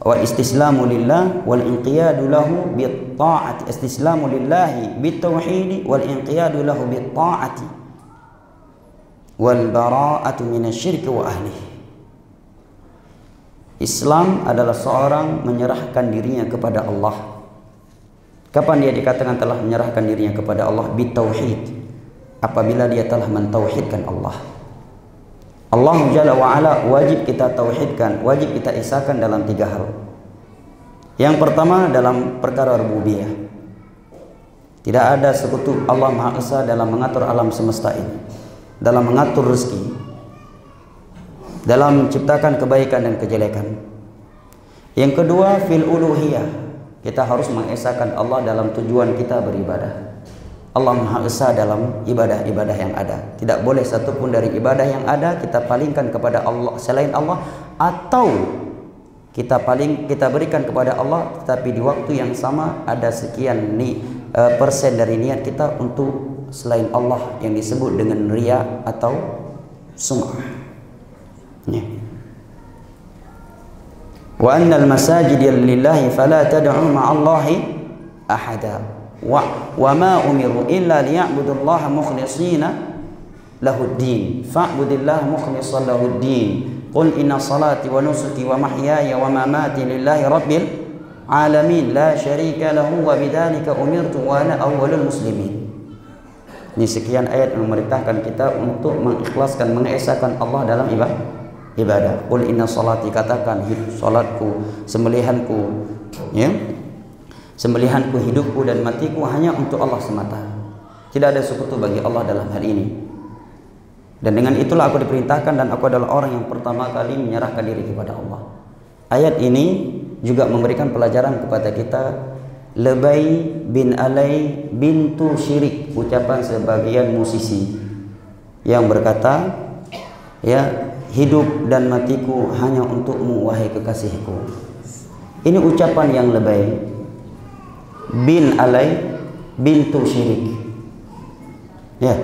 wal istislamu lillah wal inqiyadu lahu bit ta'ati istislamu lillahi bitauhid wal inqiyadu lahu bit ta'ati wal bara'atu minasyirki wa ahlihi Islam adalah seorang menyerahkan dirinya kepada Allah. Kapan dia dikatakan telah menyerahkan dirinya kepada Allah? Bitauhid. Apabila dia telah mentauhidkan Allah. Allah Jalla wa'ala wajib kita tauhidkan, wajib kita isakan dalam tiga hal. Yang pertama dalam perkara rububiyah. Tidak ada sekutu Allah Maha Esa dalam mengatur alam semesta ini. Dalam mengatur rezeki, dalam menciptakan kebaikan dan kejelekan. Yang kedua fil uluhiyah. Kita harus mengesahkan Allah dalam tujuan kita beribadah. Allah Maha Esa dalam ibadah-ibadah yang ada. Tidak boleh satupun dari ibadah yang ada kita palingkan kepada Allah selain Allah atau kita paling kita berikan kepada Allah tetapi di waktu yang sama ada sekian ni uh, persen dari niat kita untuk selain Allah yang disebut dengan ria atau sum'ah. Ya. Wa annal masajid lillahi fala tad'u ma'allahi ahada wa wa ma umiru illa liya'budullaha mukhlishina lahu din fa'budillaha mukhlishan lahu din qul inna salati wa nusuki wa mahyaya wa mamati lillahi rabbil alamin. La syarika lahu wa bidzalika umirtu wa ana awwalul ini sekian ayat yang memerintahkan kita untuk mengikhlaskan mengesahkan Allah dalam ibadah ibadah. Qul inna salati katakan salatku sembelihanku ya Sembelihanku, hidupku dan matiku hanya untuk Allah semata. Tidak ada sekutu bagi Allah dalam hal ini. Dan dengan itulah aku diperintahkan dan aku adalah orang yang pertama kali menyerahkan diri kepada Allah. Ayat ini juga memberikan pelajaran kepada kita Lebay bin Alay bintu Syirik ucapan sebagian musisi yang berkata ya hidup dan matiku hanya untukmu wahai kekasihku. Ini ucapan yang lebay bin alai bintu syirik. Ya.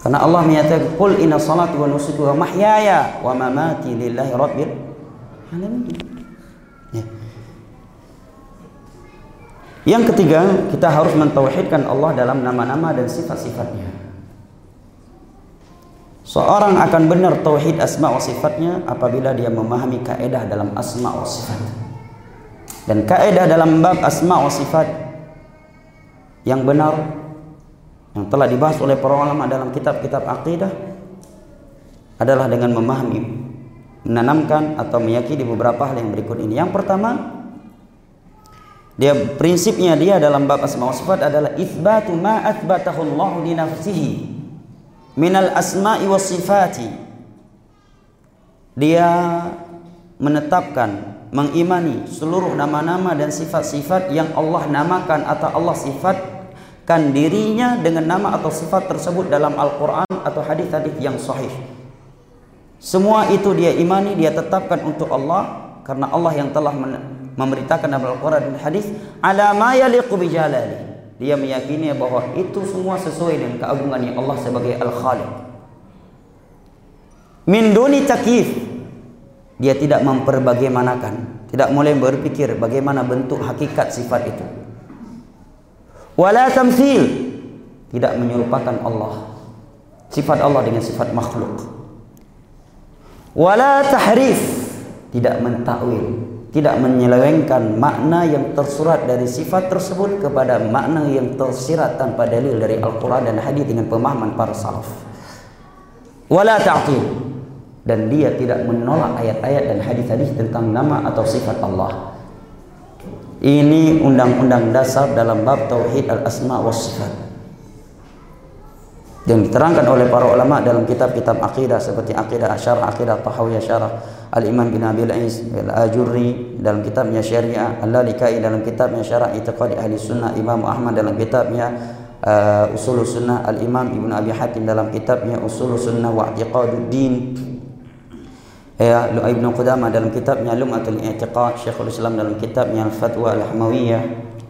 Karena Allah menyatakan qul inna salati wa nusuki wa mahyaya wa mamati lillahi rabbil alamin. Ya. Yang ketiga kita harus mentauhidkan Allah dalam nama-nama dan sifat-sifatnya. Seorang akan benar tauhid asma wa sifatnya apabila dia memahami kaedah dalam asma wa sifat. Dan kaidah dalam bab asma wa sifat yang benar yang telah dibahas oleh para ulama dalam kitab-kitab akidah adalah dengan memahami, menanamkan atau meyakini beberapa hal yang berikut ini. Yang pertama, dia prinsipnya dia dalam bab asma wa sifat adalah itsbatu ma atsbatahu Allah li nafsihi minal asma'i was sifati. Dia menetapkan mengimani seluruh nama-nama dan sifat-sifat yang Allah namakan atau Allah sifatkan dirinya dengan nama atau sifat tersebut dalam Al-Quran atau hadis-hadis yang sahih. Semua itu dia imani, dia tetapkan untuk Allah karena Allah yang telah memberitakan dalam Al-Quran dan hadis ala ma yaliqu bijalali. Dia meyakini bahwa itu semua sesuai dengan keagungan yang Allah sebagai Al-Khaliq. Min duni takif dia tidak memperbagaimanakan, tidak mulai berpikir bagaimana bentuk hakikat sifat itu. Wala tamsil, tidak menyerupakan Allah. Sifat Allah dengan sifat makhluk. Wala tahrif, tidak mentakwil, tidak menyelewengkan makna yang tersurat dari sifat tersebut kepada makna yang tersirat tanpa dalil dari Al-Quran dan hadis dengan pemahaman para salaf. Wala ta'til, dan dia tidak menolak ayat-ayat dan hadis-hadis tentang nama atau sifat Allah. Ini undang-undang dasar dalam bab tauhid al-asma wa sifat. Yang diterangkan oleh para ulama dalam kitab-kitab akidah seperti akidah asyar, akidah tahawiyah syarah Al-Imam bin Abil Ais Al-Ajurri dalam kitabnya Syariah Al-Lalikai dalam kitabnya Syarah Itiqadi Ahli Sunnah Imam Ahmad dalam kitabnya uh, Usul Sunnah Al-Imam Ibn Abi Hatim dalam kitabnya Usul Sunnah wa Din ya Ibnu Qudamah dalam kitabnya Lum'atul I'tiqad Syekhul Islam dalam kitabnya Al-Fatwa Al-Hamawiyah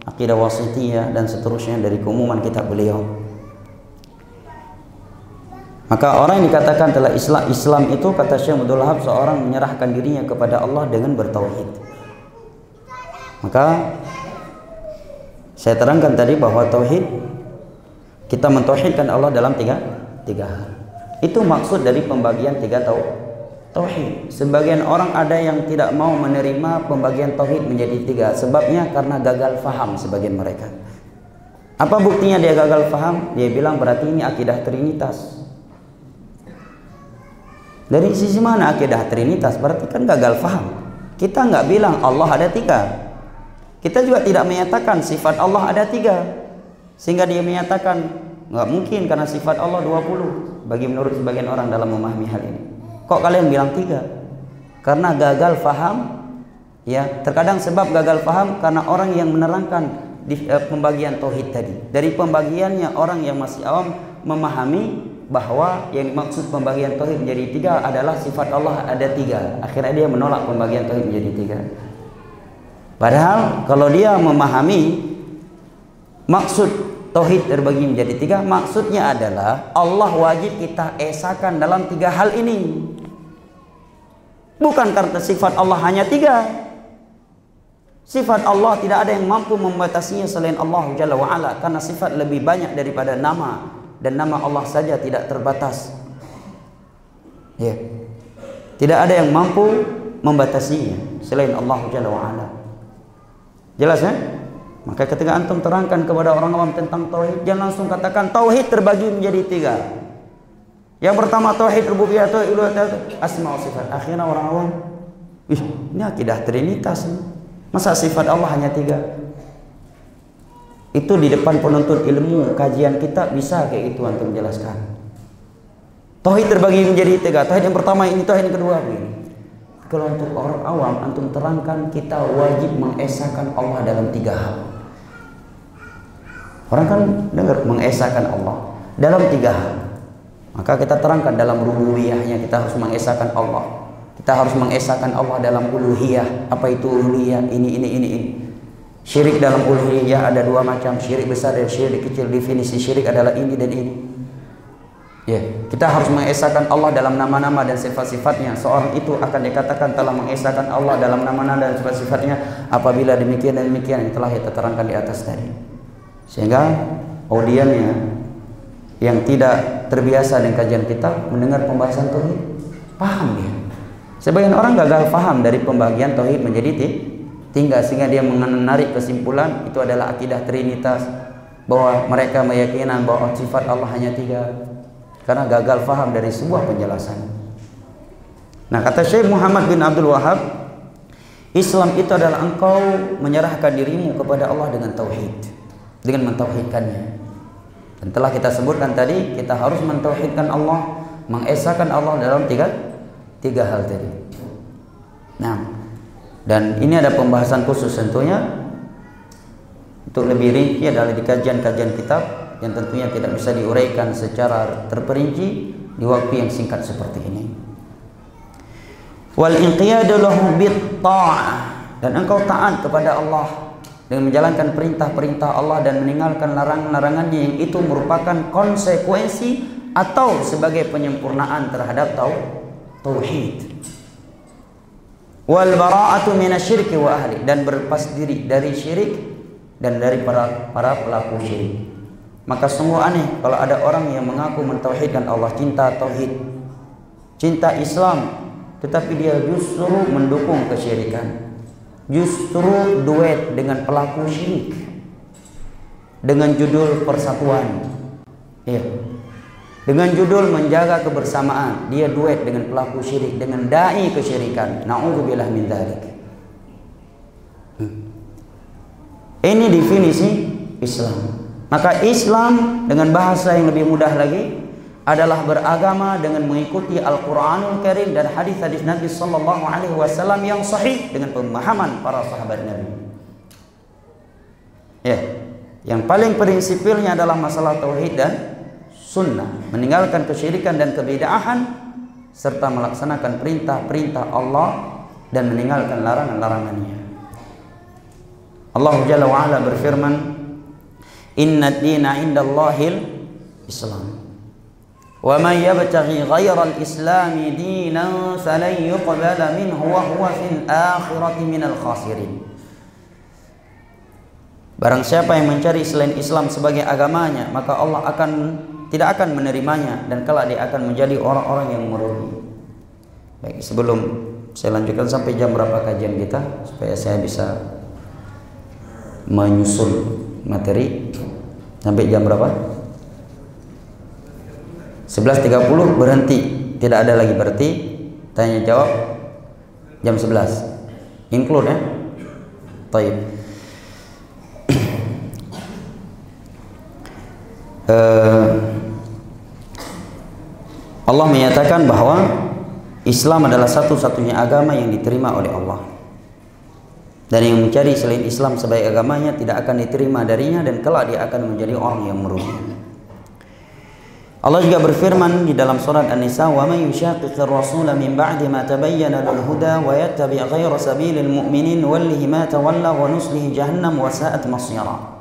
Aqidah Wasitiyah dan seterusnya dari keumuman kitab beliau. Maka orang yang dikatakan telah Islam Islam itu kata Syekh Abdul Wahab seorang menyerahkan dirinya kepada Allah dengan bertauhid. Maka saya terangkan tadi bahwa tauhid kita mentauhidkan Allah dalam tiga tiga hal. Itu maksud dari pembagian tiga tauhid tauhid. Sebagian orang ada yang tidak mau menerima pembagian tauhid menjadi tiga. Sebabnya karena gagal faham sebagian mereka. Apa buktinya dia gagal faham? Dia bilang berarti ini akidah trinitas. Dari sisi mana akidah trinitas? Berarti kan gagal faham. Kita nggak bilang Allah ada tiga. Kita juga tidak menyatakan sifat Allah ada tiga. Sehingga dia menyatakan nggak mungkin karena sifat Allah 20 bagi menurut sebagian orang dalam memahami hal ini. Kok kalian bilang tiga? Karena gagal faham. Ya, terkadang sebab gagal faham karena orang yang menerangkan di, uh, pembagian tauhid tadi. Dari pembagiannya orang yang masih awam memahami bahwa yang dimaksud pembagian tauhid menjadi tiga adalah sifat Allah ada tiga. Akhirnya dia menolak pembagian tauhid menjadi tiga. Padahal kalau dia memahami maksud tauhid terbagi menjadi tiga, maksudnya adalah Allah wajib kita esakan dalam tiga hal ini. Bukan karena sifat Allah hanya tiga, Sifat Allah tidak ada yang mampu membatasinya selain Allah Jalla wa'ala Karena sifat lebih banyak daripada nama Dan nama Allah saja tidak terbatas Ya Tidak ada yang mampu membatasinya Selain Allah Jalla wa'ala Jelas ya? Maka ketika antum terangkan kepada orang awam tentang Tauhid Jangan langsung katakan Tauhid terbagi menjadi tiga Yang pertama Tauhid rububiyah Tauhid asma sifat Akhirnya orang awam Ih, ini akidah Trinitas nih Masa sifat Allah hanya tiga? Itu di depan penuntut ilmu kajian kita bisa kayak itu antum jelaskan. Tauhid terbagi menjadi tiga. Tauhid yang pertama ini, tauhid yang kedua ini. Kalau untuk orang awam antum terangkan kita wajib mengesahkan Allah dalam tiga hal. Orang kan dengar mengesahkan Allah dalam tiga hal. Maka kita terangkan dalam rububiyahnya kita harus mengesahkan Allah. Kita harus mengesahkan Allah dalam uluhiyah. Apa itu uluhiyah? Ini, ini, ini, ini. Syirik dalam uluhiyah ada dua macam. Syirik besar dan syirik kecil. Definisi syirik adalah ini dan ini. Ya, kita harus mengesahkan Allah dalam nama-nama dan sifat-sifatnya. Seorang itu akan dikatakan telah mengesahkan Allah dalam nama-nama dan sifat-sifatnya apabila demikian dan demikian yang telah kita terangkan di atas tadi. Sehingga audiennya yang tidak terbiasa dengan kajian kita mendengar pembahasan tauhid paham dia. Sebagian orang gagal paham dari pembagian tauhid menjadi tinggal sehingga dia menarik kesimpulan itu adalah akidah trinitas bahwa mereka meyakinan bahwa sifat Allah hanya tiga karena gagal paham dari sebuah penjelasan. Nah kata Syekh Muhammad bin Abdul Wahab Islam itu adalah engkau menyerahkan dirimu kepada Allah dengan tauhid dengan mentauhidkannya dan telah kita sebutkan tadi kita harus mentauhidkan Allah mengesahkan Allah dalam tiga Tiga hal tadi. Nah, dan ini ada pembahasan khusus tentunya untuk lebih rinci adalah di kajian-kajian kitab yang tentunya tidak bisa diuraikan secara terperinci di waktu yang singkat seperti ini. Wal inqiyadu lahu dan engkau taat kepada Allah dengan menjalankan perintah-perintah Allah dan meninggalkan larangan-larangannya yang itu merupakan konsekuensi atau sebagai penyempurnaan terhadap tauhid tauhid. Wal bara'atu minasyirki wa ahli dan berlepas diri dari syirik dan dari para para pelaku syirik. Maka sungguh aneh kalau ada orang yang mengaku mentauhidkan Allah cinta tauhid cinta Islam tetapi dia justru mendukung kesyirikan justru duet dengan pelaku syirik dengan judul persatuan iya dengan judul menjaga kebersamaan, dia duet dengan pelaku syirik dengan dai kesyirikan. Nauzubillah min dzalik. Hmm. Ini definisi Islam. Maka Islam dengan bahasa yang lebih mudah lagi adalah beragama dengan mengikuti Al-Qur'anul Karim dan hadis-hadis Nabi sallallahu alaihi wasallam yang sahih dengan pemahaman para sahabat Nabi. Ya, yang paling prinsipilnya adalah masalah tauhid dan sunnah, meninggalkan kesyirikan dan kebidaahan serta melaksanakan perintah-perintah Allah dan meninggalkan larangan-larangannya. Allah Jalla wa berfirman, "Inna ad-dina 'indallahil Islam." Yabtaghi ghayra al-islam dinan falan yuqbala minhu wa huwa fil akhirati minal khasirin. Barang siapa yang mencari selain Islam sebagai agamanya, maka Allah akan tidak akan menerimanya dan kelak dia akan menjadi orang-orang yang merugi. Baik, sebelum saya lanjutkan sampai jam berapa kajian kita supaya saya bisa menyusul materi sampai jam berapa? 11.30 berhenti. Tidak ada lagi berarti tanya jawab jam 11 include ya? Taib. Uh, Allah menyatakan bahwa Islam adalah satu-satunya agama yang diterima oleh Allah. Dan yang mencari selain Islam sebagai agamanya tidak akan diterima darinya dan kelak dia akan menjadi orang yang merugi. Allah juga berfirman di dalam surat An-Nisa, "Wa may yushaqiqir rasula min ba'di ma tabayyana lahu huda wa yattabi' ghayra sabilil mu'minin wallihi ma tawalla wa nuslihi jahannam wa sa'at masira."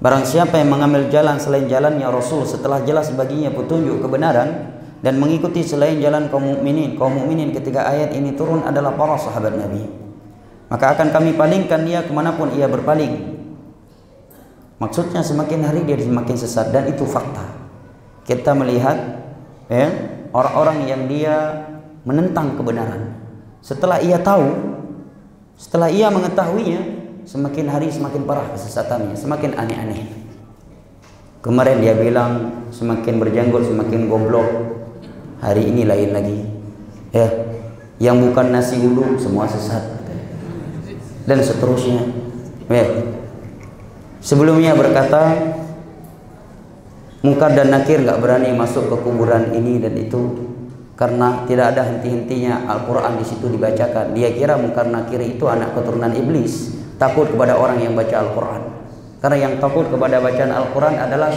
Barang siapa yang mengambil jalan selain jalannya Rasul setelah jelas baginya petunjuk kebenaran dan mengikuti selain jalan kaum mukminin, kaum mukminin ketika ayat ini turun adalah para sahabat Nabi maka akan kami palingkan dia ke mana pun ia berpaling. Maksudnya semakin hari dia semakin sesat dan itu fakta. Kita melihat ya, orang-orang yang dia menentang kebenaran. Setelah ia tahu, setelah ia mengetahuinya, semakin hari semakin parah kesesatannya, semakin aneh-aneh. Kemarin dia bilang semakin berjanggut semakin goblok. Hari ini lain lagi. Ya, yang bukan nasi uduk semua sesat dan seterusnya. Ya. Sebelumnya berkata Mungkar dan Nakir nggak berani masuk ke kuburan ini dan itu karena tidak ada henti-hentinya Al-Quran di situ dibacakan. Dia kira Mungkar Nakir itu anak keturunan iblis, takut kepada orang yang baca Al-Quran. Karena yang takut kepada bacaan Al-Quran adalah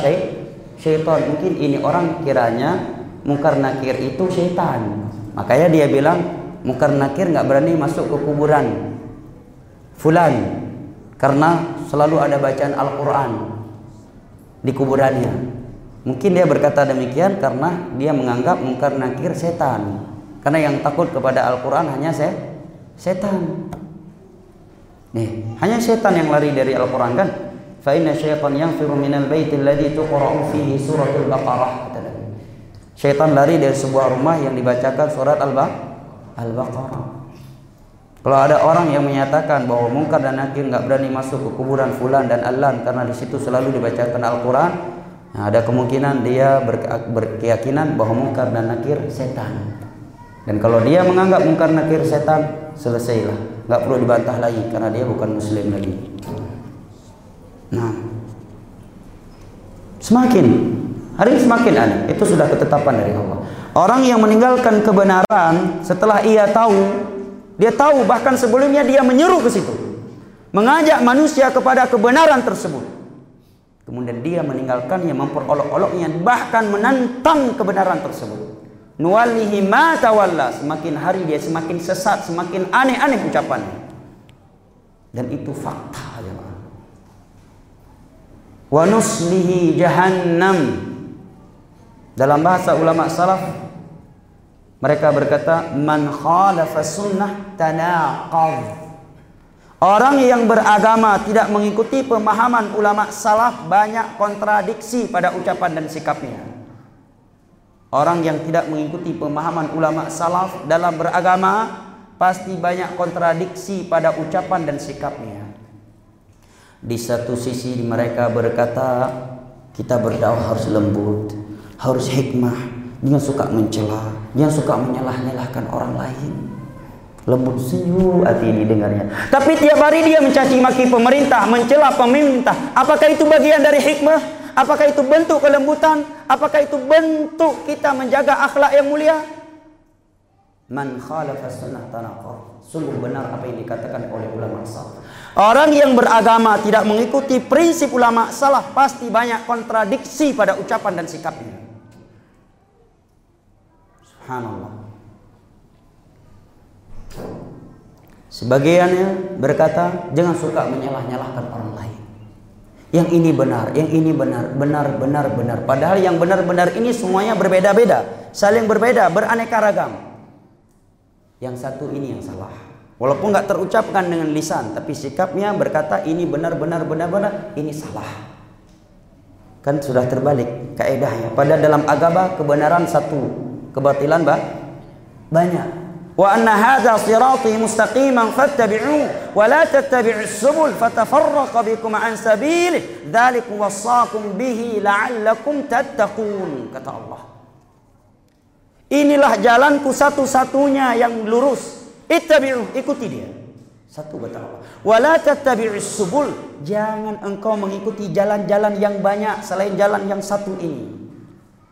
syaitan. Mungkin ini orang kiranya Mungkar Nakir itu syaitan. Makanya dia bilang Mungkar Nakir nggak berani masuk ke kuburan fulan karena selalu ada bacaan Al-Quran di kuburannya. Mungkin dia berkata demikian karena dia menganggap mungkar nakir setan. Karena yang takut kepada Al-Quran hanya se setan. Nih, hanya setan yang lari dari Al-Quran kan? Fa inna syaitan yanfiru minal baiti alladhi tuqra'u fihi suratul Baqarah Syaitan lari dari sebuah rumah yang dibacakan surat Al-Baqarah. Kalau ada orang yang menyatakan bahwa mungkar dan nakir nggak berani masuk ke kuburan fulan dan alan karena di situ selalu dibacakan Al-Quran, nah ada kemungkinan dia ber, berkeyakinan bahwa mungkar dan nakir setan. Dan kalau dia menganggap mungkar nakir setan, selesailah, nggak perlu dibantah lagi karena dia bukan Muslim lagi. Nah, semakin hari semakin aneh. Itu sudah ketetapan dari Allah. Orang yang meninggalkan kebenaran setelah ia tahu dia tahu bahkan sebelumnya dia menyeru ke situ. Mengajak manusia kepada kebenaran tersebut. Kemudian dia meninggalkannya, memperolok-oloknya, bahkan menantang kebenaran tersebut. Nuwalihi ma tawalla. Semakin hari dia semakin sesat, semakin aneh-aneh ucapannya. Dan itu fakta jemaah. Wa nuslihi jahannam. Dalam bahasa ulama salaf mereka berkata, "Man khalafa sunnah tanaqad." Orang yang beragama tidak mengikuti pemahaman ulama salaf banyak kontradiksi pada ucapan dan sikapnya. Orang yang tidak mengikuti pemahaman ulama salaf dalam beragama pasti banyak kontradiksi pada ucapan dan sikapnya. Di satu sisi mereka berkata, kita berdakwah harus lembut, harus hikmah, dia suka mencela, dia suka menyalah-nyalahkan orang lain. Lembut senyum hati ini dengarnya. Tapi tiap hari dia mencaci maki pemerintah, mencela pemerintah. Apakah itu bagian dari hikmah? Apakah itu bentuk kelembutan? Apakah itu bentuk kita menjaga akhlak yang mulia? Man khalafa sunnah. Sungguh benar apa yang dikatakan oleh ulama salaf. Orang yang beragama tidak mengikuti prinsip ulama salaf pasti banyak kontradiksi pada ucapan dan sikapnya. Subhanallah. Sebagiannya berkata, jangan suka menyalah-nyalahkan orang lain. Yang ini benar, yang ini benar, benar, benar, benar. Padahal yang benar-benar ini semuanya berbeda-beda, saling berbeda, beraneka ragam. Yang satu ini yang salah. Walaupun nggak terucapkan dengan lisan, tapi sikapnya berkata ini benar, benar, benar, benar, ini salah. Kan sudah terbalik kaedahnya. Pada dalam agama kebenaran satu, kebatilan bah banyak hadza sirati mustaqiman fattabi'u wa la tattabi'us subul fatafarraqa bikum an sabilihi dzalikum wasaqum bihi la'allakum tattaqun kata Allah. Inilah jalanku satu-satunya yang lurus. Ittabi'u ikuti dia. Satu kata Allah. Wala tattabi'us subul jangan engkau mengikuti jalan-jalan yang banyak selain jalan yang satu ini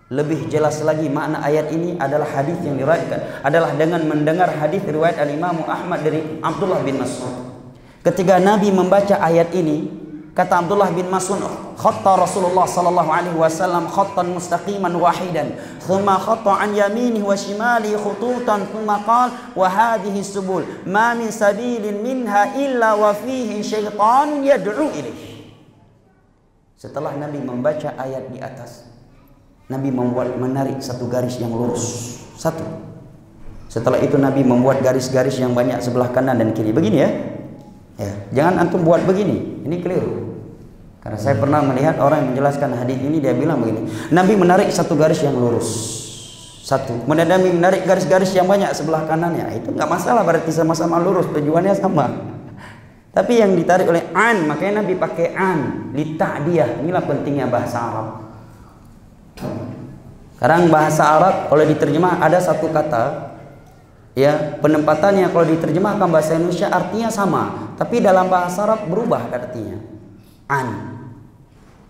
lebih jelas lagi makna ayat ini adalah hadis yang diriwayatkan adalah dengan mendengar hadis riwayat Al Imam Ahmad dari Abdullah bin Mas'ud. Ketika Nabi membaca ayat ini, kata Abdullah bin Mas'ud, khatta Rasulullah sallallahu alaihi wasallam khattan mustaqiman wahidan, thumma khatta an yaminihi wa shimalihi khututan, thumma qala wa hadhihi subul, ma min sabilin minha illa wa fihi syaitan yad'u ilaih. Setelah Nabi membaca ayat di atas, Nabi membuat menarik satu garis yang lurus, satu. Setelah itu Nabi membuat garis-garis yang banyak sebelah kanan dan kiri. Begini ya. Ya, jangan antum buat begini. Ini keliru. Karena saya pernah melihat orang yang menjelaskan hadis ini dia bilang begini. Nabi menarik satu garis yang lurus. Satu. Kemudian Nabi menarik garis-garis yang banyak sebelah kanannya. Itu nggak masalah berarti sama-sama lurus. Tujuannya sama. Tapi yang ditarik oleh an, makanya Nabi pakai an, dia. Inilah pentingnya bahasa Arab. Sekarang bahasa Arab kalau diterjemah ada satu kata ya penempatannya kalau diterjemahkan bahasa Indonesia artinya sama. Tapi dalam bahasa Arab berubah artinya. An.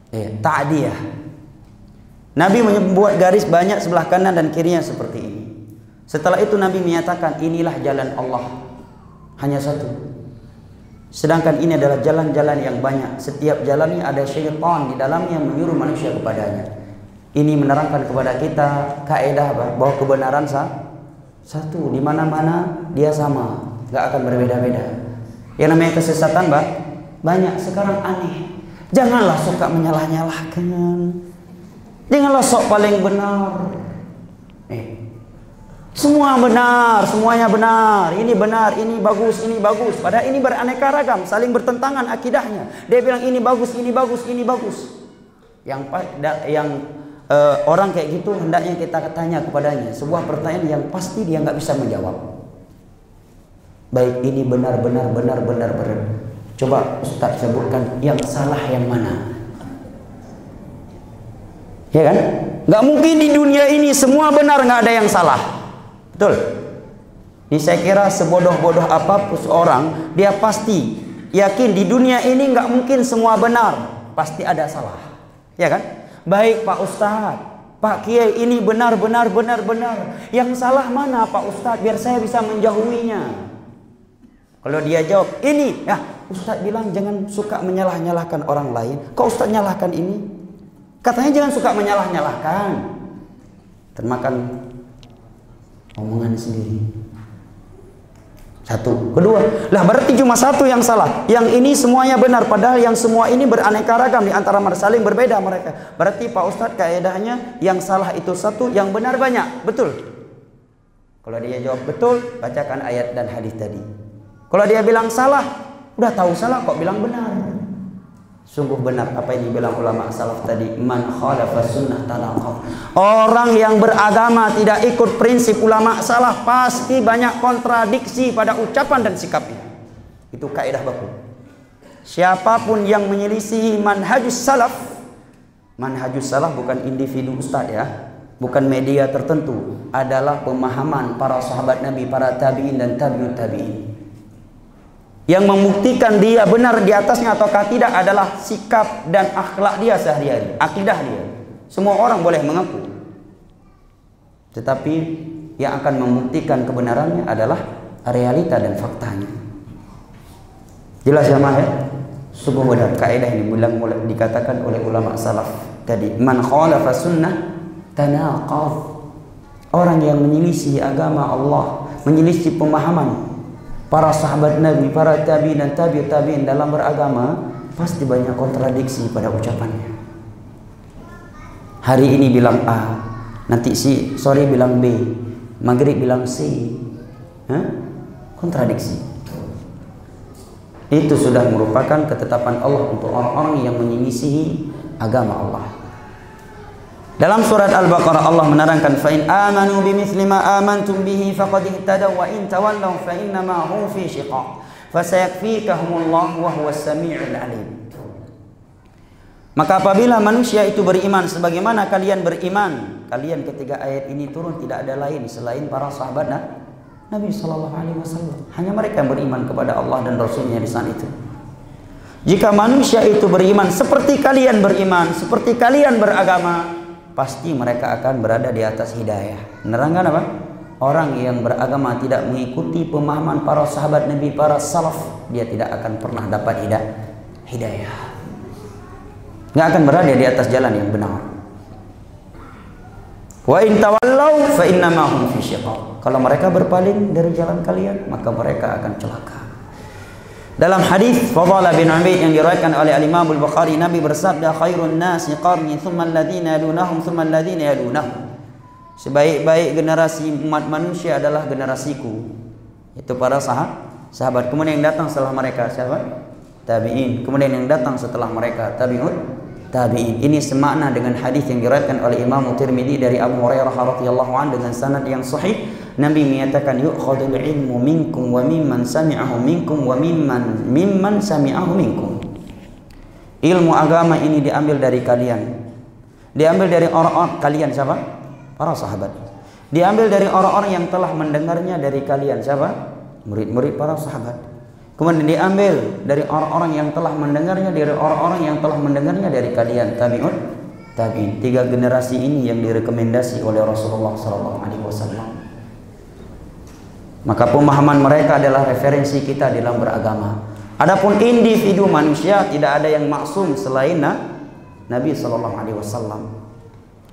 Ya ta'diyah. Nabi membuat garis banyak sebelah kanan dan kirinya seperti ini. Setelah itu Nabi menyatakan inilah jalan Allah. Hanya satu. Sedangkan ini adalah jalan-jalan yang banyak. Setiap jalannya ada syaitan di dalamnya menyuruh manusia kepadanya ini menerangkan kepada kita kaidah bahwa kebenaran sah satu, di mana-mana dia sama, nggak akan berbeda-beda. Yang namanya kesesatan, Mbak, banyak sekarang aneh. Janganlah suka menyalah-nyalahkan. Janganlah sok paling benar. Eh, semua benar, semuanya benar. Ini benar, ini bagus, ini bagus. Padahal ini beraneka ragam, saling bertentangan akidahnya. Dia bilang ini bagus, ini bagus, ini bagus. Yang yang uh, orang kayak gitu hendaknya kita tanya kepadanya sebuah pertanyaan yang pasti dia nggak bisa menjawab. Baik ini benar benar benar benar benar. Coba Ustaz sebutkan yang salah yang mana? Ya kan? Nggak mungkin di dunia ini semua benar nggak ada yang salah. Betul? Ini saya kira sebodoh-bodoh apa pun orang dia pasti yakin di dunia ini nggak mungkin semua benar, pasti ada salah. Ya kan? Baik Pak Ustadz, Pak Kiai ini benar benar benar benar. Yang salah mana Pak Ustadz biar saya bisa menjauhinya. Kalau dia jawab ini, ya Ustadz bilang jangan suka menyalah-nyalahkan orang lain. Kok Ustadz nyalahkan ini? Katanya jangan suka menyalah-nyalahkan. Termakan omongan sendiri. Satu. Kedua, lah berarti cuma satu yang salah. Yang ini semuanya benar. Padahal yang semua ini beraneka ragam di antara mereka saling berbeda mereka. Berarti Pak Ustadz kaedahnya yang salah itu satu, yang benar banyak. Betul. Kalau dia jawab betul, bacakan ayat dan hadis tadi. Kalau dia bilang salah, udah tahu salah kok bilang benar. Sungguh benar apa yang dibilang ulama salaf tadi, man khalafa sunnah talaqaf. Orang yang beragama tidak ikut prinsip ulama salaf pasti banyak kontradiksi pada ucapan dan sikapnya. Itu kaidah baku. Siapa pun yang menyelisihi manhajus salaf, manhajus salaf bukan individu ustaz ya, bukan media tertentu, adalah pemahaman para sahabat Nabi, para tabi'in dan tabi'ut tabi'in yang membuktikan dia benar di atasnya ataukah tidak adalah sikap dan akhlak dia sehari-hari, akidah dia. Semua orang boleh mengaku. Tetapi yang akan membuktikan kebenarannya adalah realita dan faktanya. Jelas ya Mah ya? Sungguh benar kaidah ini bilang mulai dikatakan oleh ulama salaf tadi, man khalafa sunnah tanaqaf. Orang yang menyelisih agama Allah, menyelisih pemahaman para sahabat Nabi, para tabi'in dan tabi' tabi'in dalam beragama pasti banyak kontradiksi pada ucapannya. Hari ini bilang A, nanti si sore bilang B, maghrib bilang C. Hah? Kontradiksi. Itu sudah merupakan ketetapan Allah untuk orang-orang yang menyisihi agama Allah. Dalam surat Al-Baqarah Allah menerangkan fa in amanu bimithli ma amantum bihi faqad ihtadaw wa in tawallaw fa innama hum fi shiqaq fasayakfikahumullah wa huwas samiul alim. Maka apabila manusia itu beriman sebagaimana kalian beriman, kalian ketika ayat ini turun tidak ada lain selain para sahabat Nabi sallallahu alaihi wasallam. Hanya mereka yang beriman kepada Allah dan Rasulnya di saat itu. Jika manusia itu beriman seperti kalian beriman, seperti kalian beragama, pasti mereka akan berada di atas hidayah. Menerangkan apa? orang yang beragama tidak mengikuti pemahaman para sahabat Nabi, para salaf, dia tidak akan pernah dapat hidayah. Nggak akan berada di atas jalan yang benar. Wa in tawallau fa innama hum fi. Kalau mereka berpaling dari jalan kalian, maka mereka akan celaka. Dalam hadis Fadhalah bin Ubaid yang diriwayatkan oleh Al-Imam Al-Bukhari, Nabi bersabda, "Khairun nasi qarni, thumma alladhina yalunahum, thumma alladhina yalunahum." Sebaik-baik generasi umat manusia adalah generasiku. Itu para sahabat. Sahabat kemudian yang datang setelah mereka siapa? Tabi'in. Kemudian yang datang setelah mereka tabi'un tabi'in. Ini semakna dengan hadis yang diriwayatkan oleh Imam Tirmidzi dari Abu Hurairah radhiyallahu anhu dengan sanad yang sahih. Nabi menyatakan yu'khadul ilmu minkum wa mimman sami'ahu minkum wa mimman mimman sami'ahu minkum. Ilmu agama ini diambil dari kalian. Diambil dari orang-orang kalian siapa? Para sahabat. Diambil dari orang-orang yang telah mendengarnya dari kalian siapa? Murid-murid para sahabat Kemudian diambil dari orang-orang yang telah mendengarnya dari orang-orang yang telah mendengarnya dari kalian tabi'un tabi'in. Tiga generasi ini yang direkomendasi oleh Rasulullah sallallahu alaihi wasallam. Maka pemahaman mereka adalah referensi kita dalam beragama. Adapun individu manusia tidak ada yang maksum selain Nabi sallallahu alaihi wasallam.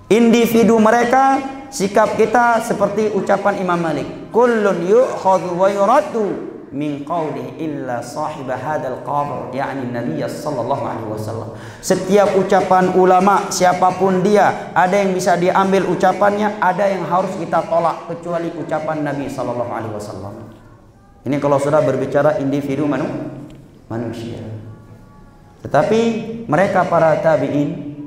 Individu mereka sikap kita seperti ucapan Imam Malik, kullun yu'khadhu wa yuraddu min qawli illa sahib hadzal qabr yakni Nabi sallallahu alaihi wasallam. Setiap ucapan ulama siapa pun dia, ada yang bisa diambil ucapannya, ada yang harus kita tolak kecuali ucapan Nabi sallallahu alaihi wasallam. Ini kalau sudah berbicara individu manu, manusia. Tetapi mereka para tabi'in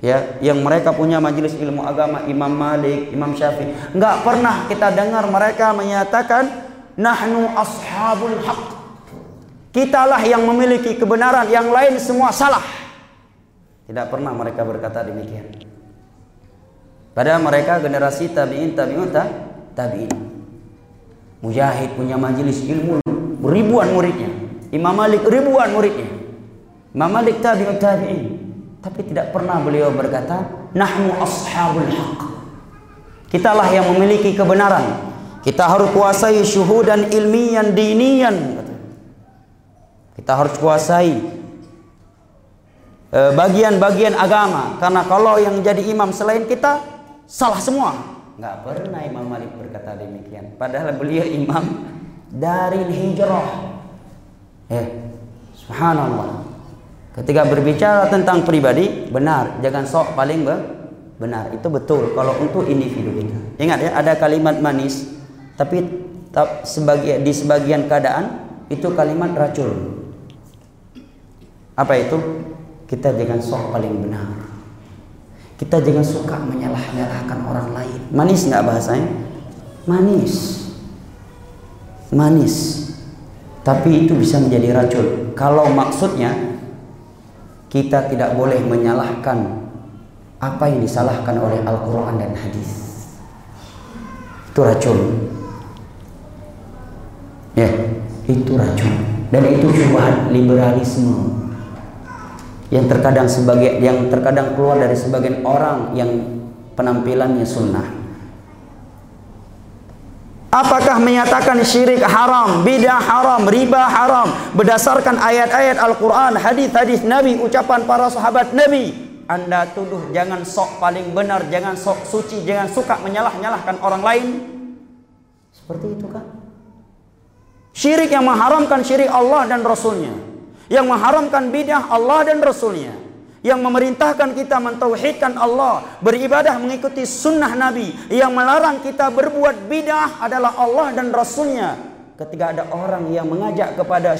ya yang mereka punya majelis ilmu agama Imam Malik, Imam Syafi'i, enggak pernah kita dengar mereka menyatakan nahnu ashabul haq. Kitalah yang memiliki kebenaran, yang lain semua salah. Tidak pernah mereka berkata demikian. Padahal mereka generasi tabi'in tabi'un tabi'in. Mujahid punya majelis ilmu ribuan muridnya. Imam Malik ribuan muridnya. Imam Malik tabi'un tabi'in. Tapi tidak pernah beliau berkata, "Nahnu ashabul haq." Kitalah yang memiliki kebenaran, kita harus kuasai syuhudan ilmiyan dinian. Kita harus kuasai eh, bagian-bagian agama. Karena kalau yang jadi imam selain kita salah semua. Nggak pernah Imam Malik berkata demikian. Padahal beliau imam dari hijrah. Eh, subhanallah. Ketika berbicara tentang pribadi, benar, jangan sok paling benar. Itu betul kalau untuk individu kita. Ingat ya, ada kalimat manis tapi sebagai di sebagian keadaan itu kalimat racun. Apa itu? Kita jangan sok paling benar. Kita jangan suka menyalah-nyalahkan orang lain. Manis nggak bahasanya? Manis. Manis. Tapi itu bisa menjadi racun. Kalau maksudnya kita tidak boleh menyalahkan apa yang disalahkan oleh Al-Quran dan hadis. Itu racun. Ya, itu racun dan itu syubhat liberalisme yang terkadang sebagai yang terkadang keluar dari sebagian orang yang penampilannya sunnah. Apakah menyatakan syirik haram, bidah haram, riba haram berdasarkan ayat-ayat Al-Qur'an, hadis-hadis Nabi, ucapan para sahabat Nabi? Anda tuduh jangan sok paling benar, jangan sok suci, jangan suka menyalah-nyalahkan orang lain. Seperti itu kan? Syirik yang mengharamkan syirik Allah dan Rasulnya. Yang mengharamkan bidah Allah dan Rasulnya. Yang memerintahkan kita mentauhidkan Allah. Beribadah mengikuti sunnah Nabi. Yang melarang kita berbuat bidah adalah Allah dan Rasulnya. Ketika ada orang yang mengajak kepada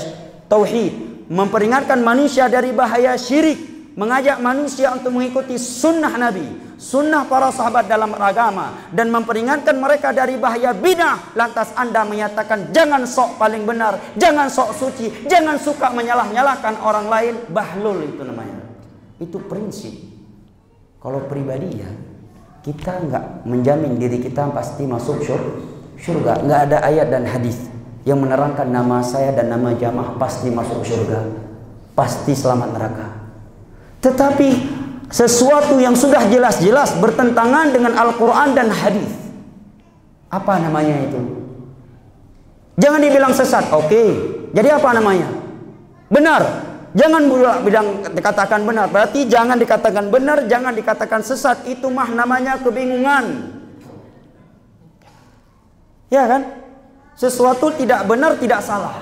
tauhid. Memperingatkan manusia dari bahaya syirik mengajak manusia untuk mengikuti sunnah Nabi, sunnah para sahabat dalam agama dan memperingatkan mereka dari bahaya bidah. Lantas Anda menyatakan jangan sok paling benar, jangan sok suci, jangan suka menyalah-nyalahkan orang lain. Bahlul itu namanya. Itu prinsip. Kalau pribadi ya, kita nggak menjamin diri kita pasti masuk surga. Nggak ada ayat dan hadis yang menerangkan nama saya dan nama jamaah pasti masuk surga, pasti selamat neraka. Tetapi sesuatu yang sudah jelas-jelas bertentangan dengan Al-Quran dan hadis. Apa namanya itu? Jangan dibilang sesat. Oke. Jadi apa namanya? Benar. Jangan bilang dikatakan benar. Berarti jangan dikatakan benar, jangan dikatakan sesat. Itu mah namanya kebingungan. Ya kan? Sesuatu tidak benar, tidak salah.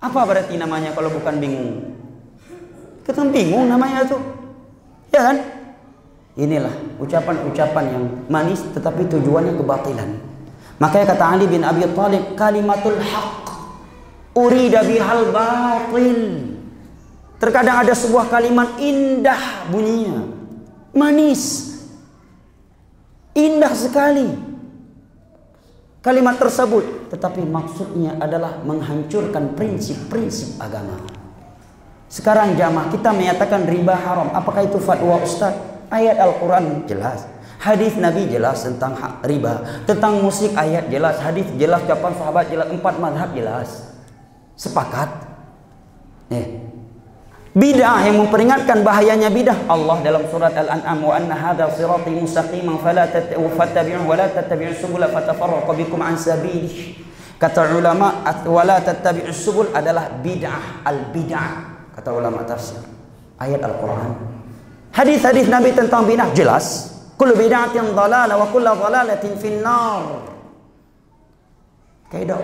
Apa berarti namanya kalau bukan bingung? Kita bingung namanya itu. Ya kan? Inilah ucapan-ucapan yang manis tetapi tujuannya kebatilan. Makanya kata Ali bin Abi Thalib kalimatul haq urida bihal batil. Terkadang ada sebuah kalimat indah bunyinya. Manis. Indah sekali. Kalimat tersebut. Tetapi maksudnya adalah menghancurkan prinsip-prinsip agama. Sekarang jamaah kita menyatakan riba haram. Apakah itu fatwa Ustaz? Ayat Al-Quran jelas. Hadis Nabi jelas tentang riba. Tentang musik ayat jelas. Hadis jelas. Kapan sahabat jelas. Empat madhab jelas. Sepakat. Eh, Bid'ah yang memperingatkan bahayanya bid'ah Allah dalam surat Al-An'am wa anna hadha sirati mustaqiman fala tattabi'u wa la tattabi'u subula fatafarraqu bikum an sabilih. Kata ulama wa la tattabi'u subul adalah bid'ah al-bid'ah kata ulama tafsir. Ayat Al-Qur'an. Hadis-hadis Nabi tentang bid'ah jelas. Kullu bid'atin dhalalah wa kullu dhalalatin finnar. Kaidah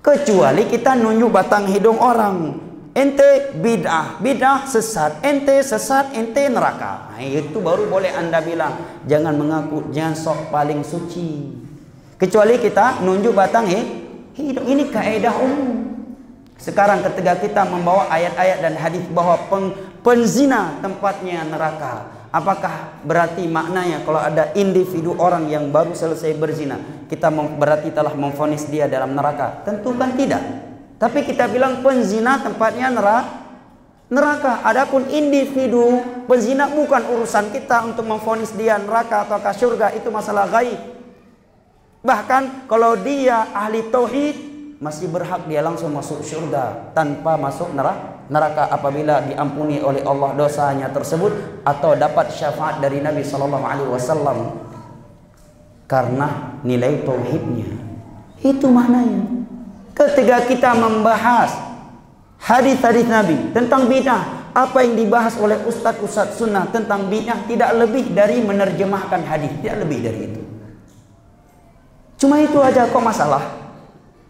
Kecuali kita nunjuk batang hidung orang Ente bid'ah, bid'ah sesat, ente sesat, ente neraka. Nah, itu baru boleh anda bilang. Jangan mengaku, jangan sok paling suci. Kecuali kita nunjuk batang eh, hidup. Ini kaedah umum. Sekarang ketika kita membawa ayat-ayat dan hadis bahwa peng, penzina tempatnya neraka. Apakah berarti maknanya kalau ada individu orang yang baru selesai berzina, kita berarti telah memfonis dia dalam neraka? Tentu kan tidak. Tapi kita bilang penzina tempatnya neraka. Neraka. Adapun individu penzina bukan urusan kita untuk memfonis dia neraka atau surga itu masalah gaib. Bahkan kalau dia ahli tauhid masih berhak dia langsung masuk surga tanpa masuk neraka. Neraka apabila diampuni oleh Allah dosanya tersebut atau dapat syafaat dari Nabi sallallahu alaihi wasallam karena nilai tauhidnya. Itu maknanya. Ketika kita membahas hadis-hadis Nabi tentang bid'ah, apa yang dibahas oleh ustaz-ustaz sunnah tentang bid'ah tidak lebih dari menerjemahkan hadis, tidak lebih dari itu. Cuma itu aja kok masalah.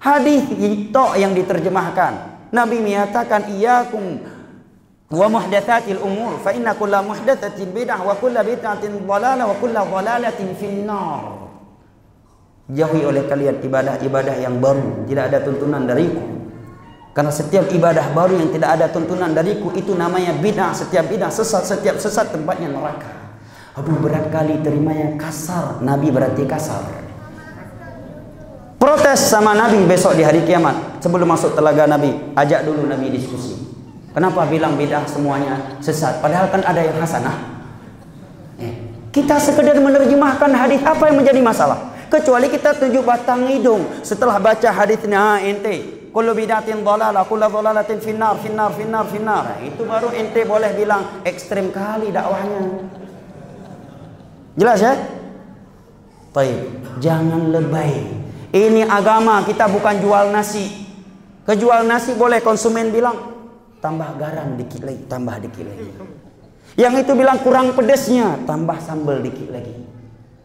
Hadis itu yang diterjemahkan. Nabi menyatakan iyakum wa muhdatsatil umur fa inna kulla muhdatsatin bid'ah wa kulla bid'atin dhalalah wa kulla dhalalatin finnar. Jauhi oleh kalian ibadah-ibadah yang baru, tidak ada tuntunan dariku. Karena setiap ibadah baru yang tidak ada tuntunan dariku itu namanya bid'ah. Setiap bid'ah sesat, setiap sesat tempatnya neraka. Aduh berat kali terimanya kasar. Nabi berarti kasar. Protes sama Nabi besok di hari kiamat. Sebelum masuk telaga Nabi, ajak dulu Nabi diskusi. Kenapa bilang bid'ah semuanya sesat? Padahal kan ada yang hasanah. Eh, kita sekedar menerjemahkan hadis apa yang menjadi masalah? kecuali kita tunjuk batang hidung setelah baca hadisnya ha, ente kullu bidatin dhalalah kullu dhalalatin finnar finnar finnar finnar itu baru ente boleh bilang ekstrem kali dakwahnya jelas ya Baik, jangan lebay. Ini agama, kita bukan jual nasi. Kejual nasi boleh konsumen bilang tambah garam dikit lagi, tambah dikit lagi. Yang itu bilang kurang pedesnya, tambah sambal dikit lagi.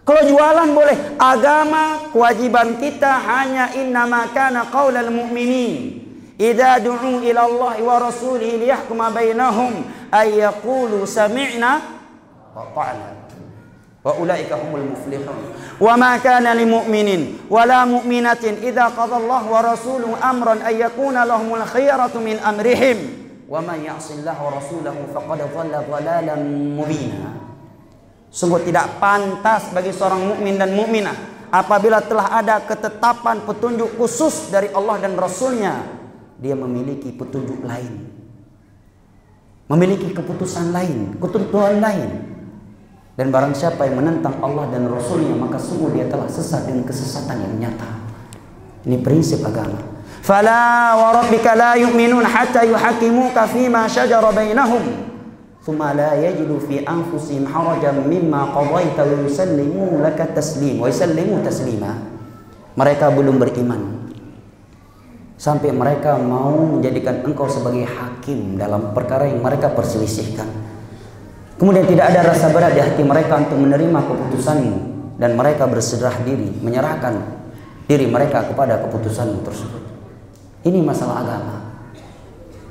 Kalau jualan boleh. Agama kewajiban kita hanya innama kana qaulal mu'minin. Idza du'u ila Allah wa rasulihi liyahkuma bainahum ay yaqulu sami'na wa ta'na. Wa ulaika humul muflihun. Wa ma kana lil mu'minin wa la mu'minatin idza qada Allah wa rasuluhu amran ay yakuna lahumul khiyaratu min amrihim. Wa man ya'si Allah wa rasulahu faqad dhalla dhalalan mubina. Sungguh tidak pantas bagi seorang mukmin dan mukminah apabila telah ada ketetapan petunjuk khusus dari Allah dan Rasulnya dia memiliki petunjuk lain memiliki keputusan lain ketentuan lain dan barang siapa yang menentang Allah dan Rasulnya maka sungguh dia telah sesat dengan kesesatan yang nyata. Ini prinsip agama. Fala wa rabbika la yu'minun hatta yuhakimuka fima syajara bainahum. Thumma la yajidu fi anfusim harajan mimma qadaita wa yusallimu laka taslim wa yusallimu taslima. Mereka belum beriman sampai mereka mau menjadikan engkau sebagai hakim dalam perkara yang mereka perselisihkan. Kemudian tidak ada rasa berat di hati mereka untuk menerima keputusanmu dan mereka berserah diri, menyerahkan diri mereka kepada keputusanmu tersebut. Ini masalah agama.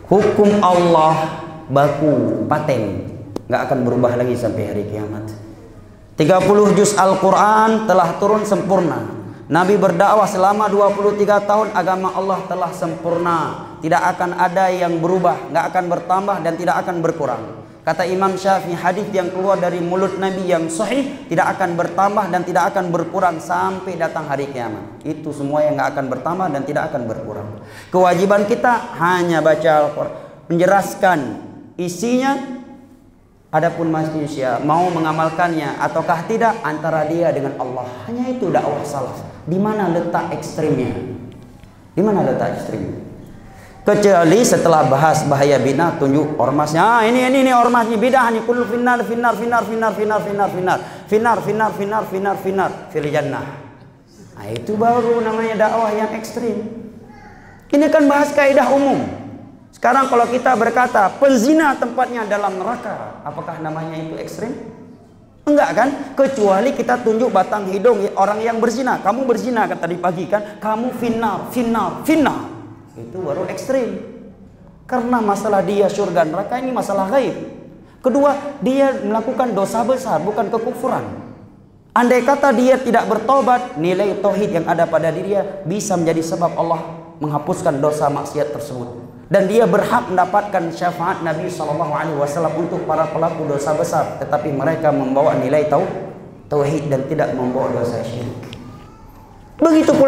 Hukum Allah baku paten nggak akan berubah lagi sampai hari kiamat. 30 juz Al-Quran telah turun sempurna. Nabi berdakwah selama 23 tahun agama Allah telah sempurna. Tidak akan ada yang berubah, nggak akan bertambah dan tidak akan berkurang. Kata Imam Syafi'i hadis yang keluar dari mulut Nabi yang sahih tidak akan bertambah dan tidak akan berkurang sampai datang hari kiamat. Itu semua yang nggak akan bertambah dan tidak akan berkurang. Kewajiban kita hanya baca Al-Quran, menjelaskan isinya Adapun manusia mau mengamalkannya ataukah tidak antara dia dengan Allah. Hanya itu dakwah salaf. Di mana letak ekstrimnya? Di mana letak ekstrimnya? Kecuali setelah bahas bahaya bina tunjuk ormasnya. Ah, ini ini ini ormasnya bidah nih kullu finnar finnar finnar finnar finnar finnar finnar finnar finnar finnar finnar finnar fil jannah. Nah, itu baru namanya dakwah yang ekstrim. Ini kan bahas kaidah umum. Sekarang kalau kita berkata penzina tempatnya dalam neraka, apakah namanya itu ekstrim? Enggak kan? Kecuali kita tunjuk batang hidung orang yang berzina. Kamu berzina kan tadi pagi kan? Kamu final, final, final. Itu baru ekstrim. Karena masalah dia surga neraka ini masalah gaib. Kedua, dia melakukan dosa besar, bukan kekufuran. Andai kata dia tidak bertobat, nilai tauhid yang ada pada dirinya bisa menjadi sebab Allah menghapuskan dosa maksiat tersebut dan dia berhak mendapatkan syafaat Nabi Shallallahu Alaihi Wasallam untuk para pelaku dosa besar, tetapi mereka membawa nilai tau tauhid dan tidak membawa dosa syirik. Begitu pula